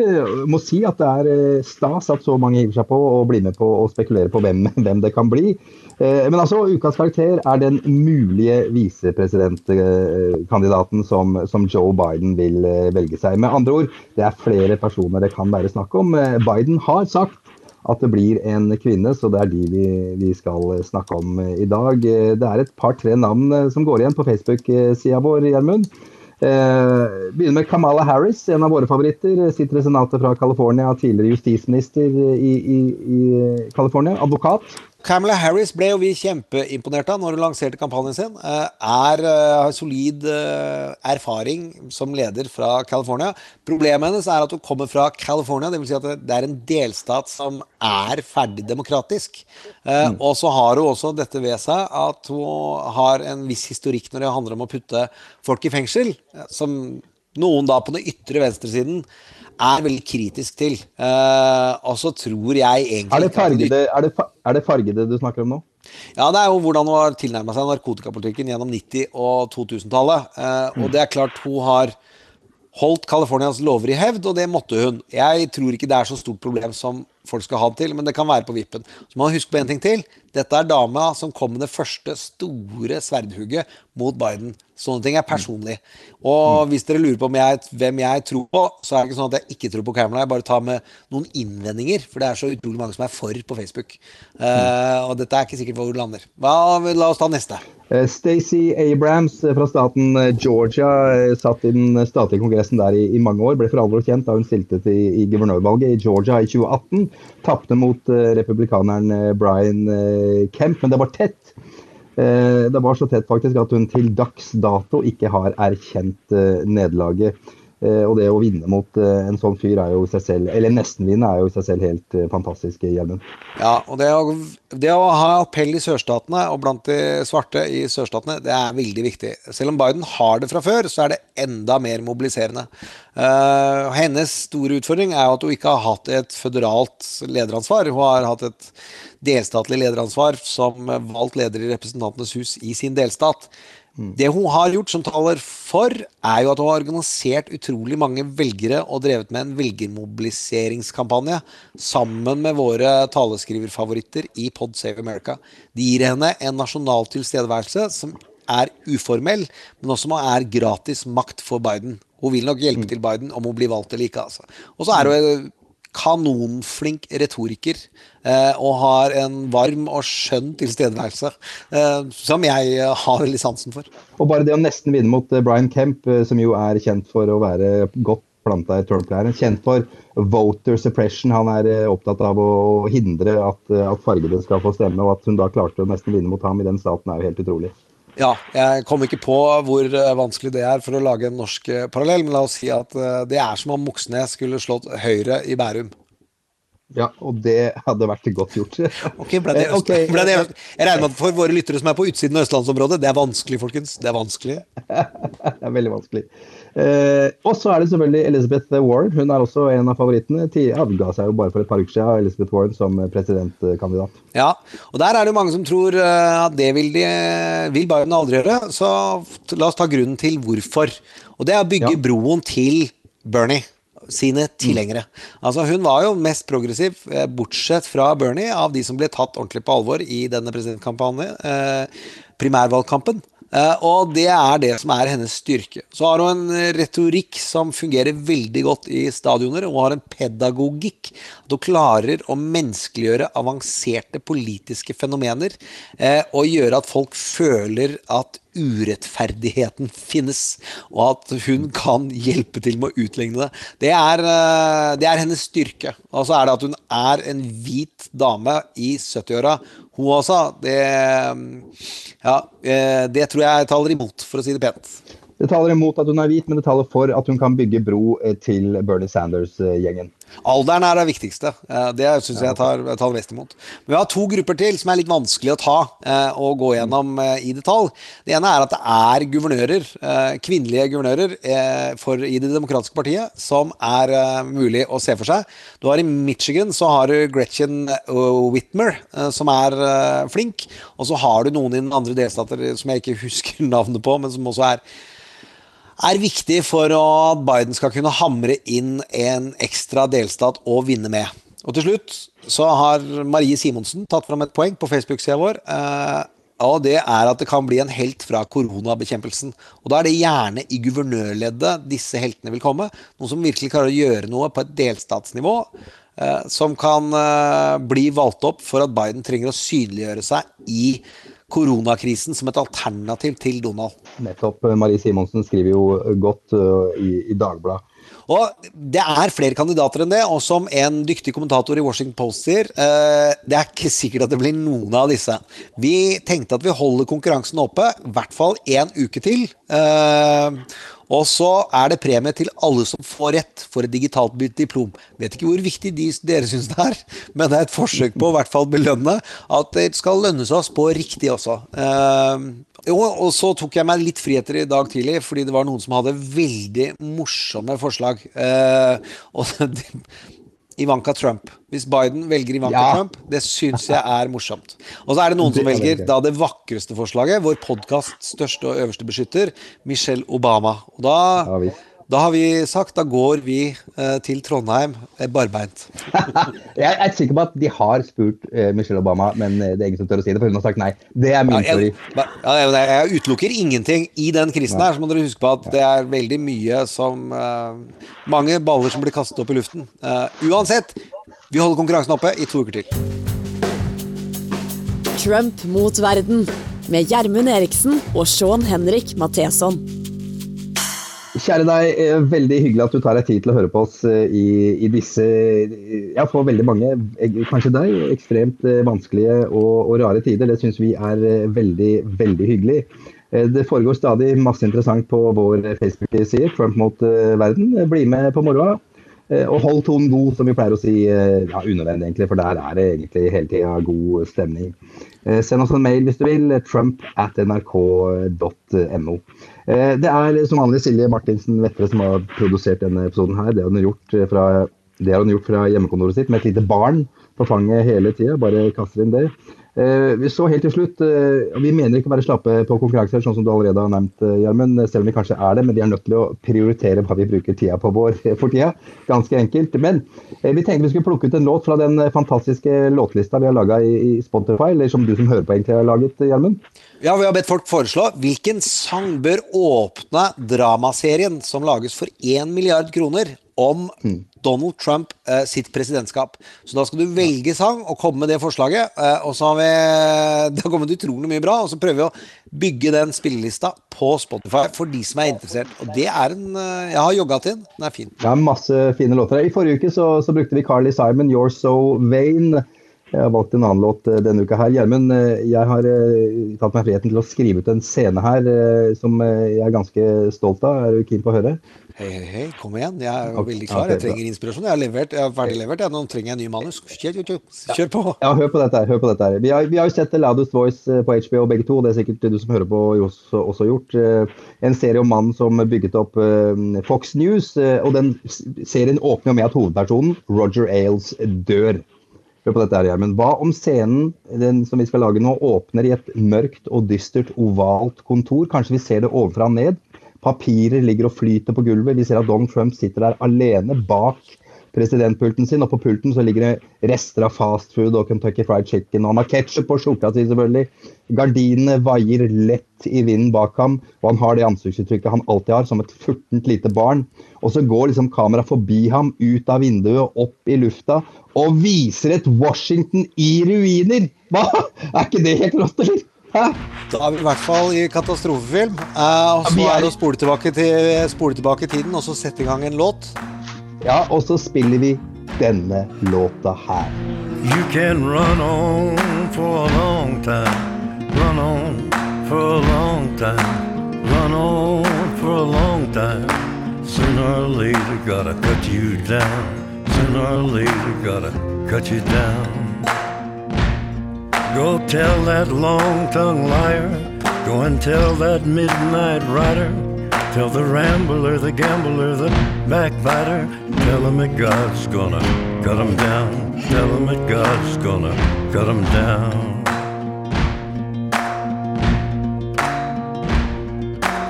Må si at det er uh, stas at så mange hiver seg på og blir med på å spekulere på hvem, hvem det kan bli. Men altså, ukas karakter er den mulige visepresidentkandidaten som, som Joe Biden vil velge seg. Med andre ord, det er flere personer det kan være snakk om. Biden har sagt at det blir en kvinne, så det er de vi, vi skal snakke om i dag. Det er et par-tre navn som går igjen på Facebook-sida vår, Gjermund. Eh, begynner med Kamala Harris, en av våre favoritter. Sitter i senatet fra California, tidligere justisminister i, i California. Advokat. Camilla Harris ble jo vi kjempeimponert av når hun lanserte kampanjen sin. Eh, Er, eh, har solid eh, erfaring som leder fra California. Problemet hennes er at hun kommer fra California, dvs. Si at det- er en delstat som er ferdig demokratisk. Mm. Og så har hun også dette ved seg at hun har en viss historikk når det handler om å putte folk i fengsel, som noen da på den ytre venstresiden er veldig kritisk til. Uh, og så tror jeg egentlig Er det, fargede, er, det, er det fargede du snakker om nå? ja, det er jo hvordan hun har tilnærma seg narkotikapolitikken gjennom 90- og 2000-tallet. Eh, og det er klart hun har holdt Californias lover i hevd, og det måtte hun. Jeg tror ikke det er så stort problem som folk skal ha det til, men det kan være på vippen. Så må man huske på en ting til. Dette er dama som kom med det første store sverdhugget mot Biden. Sånne ting er personlig. Og hvis dere lurer på jeg, hvem jeg tror på, så er det ikke sånn at jeg ikke tror på Camelot. Jeg bare tar med noen innvendinger, for det er så utrolig mange som er for på Facebook. Uh, og dette er ikke sikkert hvor det lander. La oss ta neste. Eh, Stacey Abrams eh, fra staten Georgia satt i den statlige kongressen der i, i mange år. Ble for alvor kjent da hun stilte til i guvernørvalget i Georgia i 2018. Tapte mot eh, republikaneren eh, Brian eh, Kemp, men det var tett. Det var så tett faktisk at hun til dags dato ikke har erkjent nederlaget. Eh, Og det å vinne mot eh, en sånn fyr er jo i seg selv, eller nesten vinne, er jo i seg selv helt fantastisk fantastisk, hjelmen. Ja, og det å, det å ha appell i sørstatene og blant de svarte i sørstatene, det er veldig viktig. Selv om Biden har det fra før, så er det enda mer mobiliserende. Uh, hennes store utfordring er jo at hun ikke har hatt et føderalt lederansvar. Hun har hatt et delstatlig lederansvar som valgt leder i Representantenes hus i sin delstat. Det hun har gjort som taler for, er jo at hun har organisert utrolig mange velgere og drevet med en velgermobiliseringskampanje sammen med våre taleskriverfavoritter i Pod Save America. De gir henne en nasjonal tilstedeværelse som er uformell, men også som er gratis makt for Biden. Hun vil nok hjelpe til Biden om hun blir valgt eller ikke. Altså. Og så er hun en kanonflink retoriker eh, og har en varm og skjønn tilstedeværelse eh, som jeg eh, har veldig sansen for. Og bare det å nesten vinne mot eh, Brian Kemp, eh, som jo er kjent for å være godt planta i Trump-leiren, kjent for voter suppression. Han er opptatt av å hindre at, at fargede skal få stemme, og at hun da klarte å nesten vinne mot ham i den staten, er jo helt utrolig. Ja, jeg kom ikke på hvor eh, vanskelig det er for å lage en norsk eh, parallell, men la oss si at eh, det er som om Moxnes skulle slått Høyre i Bærum. Ja, og det hadde vært godt gjort. Ok, ble det, okay. ble det, jeg regner med at for våre lyttere som er på utsiden av østlandsområdet, det er vanskelig, folkens. Det er vanskelig. Det er veldig vanskelig. Eh, og så er det selvfølgelig Elizabeth Warren. Hun er også en av favorittene. Avga seg jo bare for et par uker siden, Elizabeth Warren, som presidentkandidat. Ja, og der er det jo mange som tror eh, at det vil, de, vil Biden aldri gjøre. Så la oss ta grunnen til hvorfor. Og det er å bygge broen til Bernie sine tilhengere. Altså Hun var jo mest progressiv, eh, bortsett fra Bernie, av de som ble tatt ordentlig på alvor i denne presidentkampanjen, eh, primærvalgkampen. Eh, og det er det som er hennes styrke. Så har hun en retorikk som fungerer veldig godt i stadioner, og har en pedagogikk. At hun klarer å menneskeliggjøre avanserte politiske fenomener, eh, og gjøre at folk føler at urettferdigheten finnes, og at hun kan hjelpe til med å utligne det. Det er, eh, det er hennes styrke. Og så er det at hun er en hvit dame i 70-åra. Hun også. Det, ja, eh, det tror jeg taler imot, for å si det pent. Det taler imot at hun er hvit, men det taler for at hun kan bygge bro eh, til Bernie Sanders-gjengen. Alderen er det viktigste. Eh, Det syns jeg tar, tar mest imot. Men vi har to grupper til som er litt vanskelig å ta eh, og gå gjennom i detalj. Det ene er at det er guvernører, kvinnelige guvernører for, i Det demokratiske partiet, som er mulig å se for seg. Du har I Michigan så har du Gretchen Whitmer, som er flink. Og så har du noen i den andre delstater som jeg ikke husker navnet på, men som også er er viktig for at Biden skal kunne hamre inn en ekstra delstat og vinne med. Og til slutt så har Marie Simonsen tatt fram et poeng på Facebook-sida vår. Eh, og det er at det kan bli en helt fra koronabekjempelsen. Og da er det gjerne i guvernørleddet disse heltene vil komme. Noen som virkelig klarer å gjøre noe på et delstatsnivå. Eh, som kan eh, bli valgt opp for at Biden trenger å synliggjøre seg i koronakrisen som et alternativ til Donald. Nettopp. Marie Simonsen skriver jo godt uh, i, i Dagbladet. Og Det er flere kandidater enn det, og som en dyktig kommentator i Washington Post sier, eh, det er ikke sikkert at det blir noen av disse. Vi tenkte at vi holder konkurransen oppe, i hvert fall én uke til. Eh, og så er det premie til alle som får rett for et digitalt diplom. Vet ikke hvor viktig de, dere syns det er, men det er et forsøk på å hvert fall belønne at det skal lønne seg å spå riktig også. Uh, jo, og så tok jeg meg litt friheter i dag tidlig, fordi det var noen som hadde veldig morsomme forslag. Uh, og Ivanka Trump. Hvis Biden velger Ivanka Ja. Trump, det syns jeg er morsomt. Og så er det noen som er velger da det vakreste forslaget, vår podkasts største og øverste beskytter, Michelle Obama. Og da, da har vi sagt da går vi eh, til Trondheim eh, barbeint. Jeg er sikker på at de har spurt eh, Michelle Obama, men det er ingen som tør å si det, for hun har sagt nei. Det er min Ja, teori. jeg, ja, jeg, jeg utelukker ingenting. I den krisen her så må dere huske på at det er veldig mye som eh, Mange baller som blir kastet opp i luften. Uansett, vi holder konkurransen oppe i to uker til. Trump mot verden med Gjermund Eriksen og Sean Henrik Matheson. Kjære deg, eh, veldig hyggelig at du tar deg tid til å høre på oss eh, i, i disse Ja, for veldig mange, eh, kanskje deg, ekstremt vanskelige og, og rare tider. Det syns vi er veldig, veldig hyggelig. Det foregår stadig masse interessant på vår Facebook-side, Trump mot verden. Bli med på moroa. Og hold tonen god, som vi pleier å si. Ja, unødvendig, egentlig, for der er det egentlig hele tida god stemning. Send oss en mail hvis du vil. Trump at nrk.no. Eh, Det er som vanlig Silje Martinsen Vettre som har produsert denne episoden her. Det har hun gjort eh, fra, har hun gjort fra hjemmekontoret sitt med et lite barn på fanget hele tida. Bare kaster inn det. Eh, vi så helt til slutt, eh, Vi mener ikke å være slappe på konkurranser, sånn som du allerede har nevnt, eh, Gjermund. Selv om vi kanskje er det, men de er nødt til å prioritere hva vi bruker tida på vår for tida. Ganske enkelt. Men vi tenkte vi skulle plukke ut en låt fra den fantastiske låtlista vi har laga i, Spotify, eller som du som hører på egentlig har laget, Gjermund. Ja, Vi har bedt folk foreslå hvilken sang bør åpne dramaserien som lages for 1 milliard kroner om Donald Trump eh, sitt presidentskap. Så da skal du velge sang og komme med det forslaget. Eh, og så har vi Det har kommet utrolig mye bra, og så prøver vi å bygge den spillelista på Spotify for de som er interessert. Og det er en eh, Jeg har jogga til den. Den er fin. Det er masse fine låter. I forrige uke så, så brukte vi Carly Simon, 'You're So Vain'. Jeg har valgt en annen låt eh, denne uka her. Gjermund, eh, jeg har tatt meg friheten til å skrive ut en scene her som jeg er ganske stolt av. Er du keen på å høre? Hei, hei, hei, kom igjen. Jeg er veldig klar. Jeg trenger inspirasjon. Jeg har levert, jeg har ferdiglevert. jeg. Nå trenger jeg en ny manus. Kjør, kjør, kjør. På. Ja, hør på dette. her, hør på dette her. Vi har, vi har jo sett The Loudest Voice eh, på HBO begge to. Det er sikkert du som hører på også, også gjort. Eh, En serie om mannen som bygget opp eh, Fox News. Og den serien åpner jo med at hovedpersonen, Roger Ailes, dør. Hør på dette her, Gjermund. Hva om scenen den som vi skal lage nå, åpner i et mørkt og dystert ovalt kontor? Kanskje vi ser det ovenfra og ned? Papirer ligger og flyter på gulvet. Vi ser at Donald Trump sitter der alene bak presidentpulten sin, og på pulten så ligger det rester av fast food og Kentucky Fried Chicken, og han har ketsjup på skjorta si, selvfølgelig. Gardinene vaier lett i vinden bak ham, og han har det ansiktsuttrykket han alltid har, som et furtent lite barn. Og så går liksom kameraet forbi ham, ut av vinduet, opp i lufta, og viser et Washington i ruiner! Hva? Er ikke det helt rått, eller? Da er vi i hvert fall i katastrofefilm. Eh, og så er er det å spole tilbake, til, spole tilbake i tiden og så sette i gang en låt. Ja, og så spiller vi denne låta her. You can run on for a long time, run on for a long time, run on for a long time. Sooner or later, gotta cut you down. Sooner or later, gotta cut you down. Go tell that long tongued liar, go and tell that midnight rider. Tell the rambler, the gambler, the backbiter. Tell him that God's gonna cut him down. Tell him that God's gonna cut him down.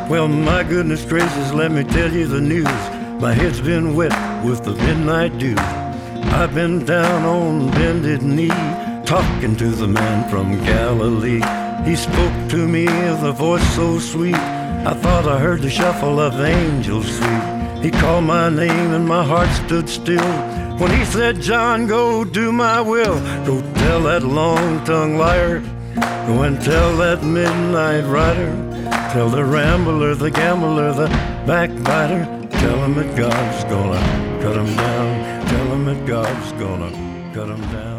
Well, my goodness gracious, let me tell you the news. My head's been wet with the midnight dew. I've been down on bended knee, talking to the man from Galilee. He spoke to me with a voice so sweet, I thought I heard the shuffle of angels sweet. He called my name and my heart stood still. When he said, John, go do my will. Go tell that long-tongued liar. Go and tell that midnight rider. Tell the rambler, the gambler, the backbiter. Tell him that God's gonna cut him down. Tell him that God's gonna cut him down.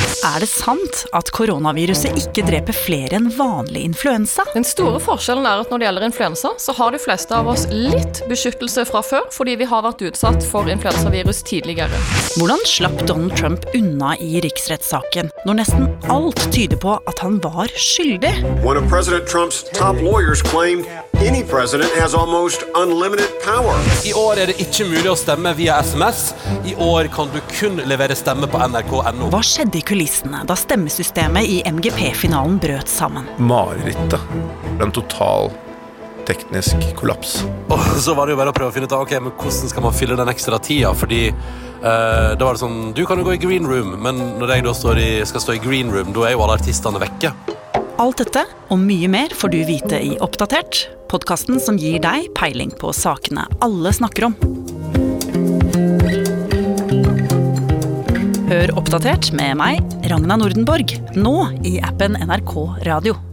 Er det sant at koronaviruset ikke dreper flere enn vanlig influensa? Den store forskjellen er at når det gjelder influensa, så har de fleste av oss litt beskyttelse fra før, fordi vi har vært utsatt for influensavirus tidligere. Hvordan slapp Donald Trump unna i riksrettssaken, når nesten alt tyder på at han var skyldig? One of President Trump's top lawyers claimed any president has almost unlimited power. I år er det ikke mulig å stemme via SMS. I år kan du kun levere stemme på nrk.no. Hva skjedde i kulissene da stemmesystemet i MGP-finalen brøt sammen? Marerittet. En total teknisk kollaps. Og så var det jo bare å prøve å finne ut av ok, men hvordan skal man fylle den ekstra tida. Fordi eh, da var det sånn Du kan jo gå i green room, men når jeg da står i, skal stå i green room, da er jo alle artistene vekke. Alt dette og mye mer får du vite i Oppdatert, podkasten som gir deg peiling på sakene alle snakker om. Hør Oppdatert med meg, Ragna Nordenborg, nå i appen NRK Radio.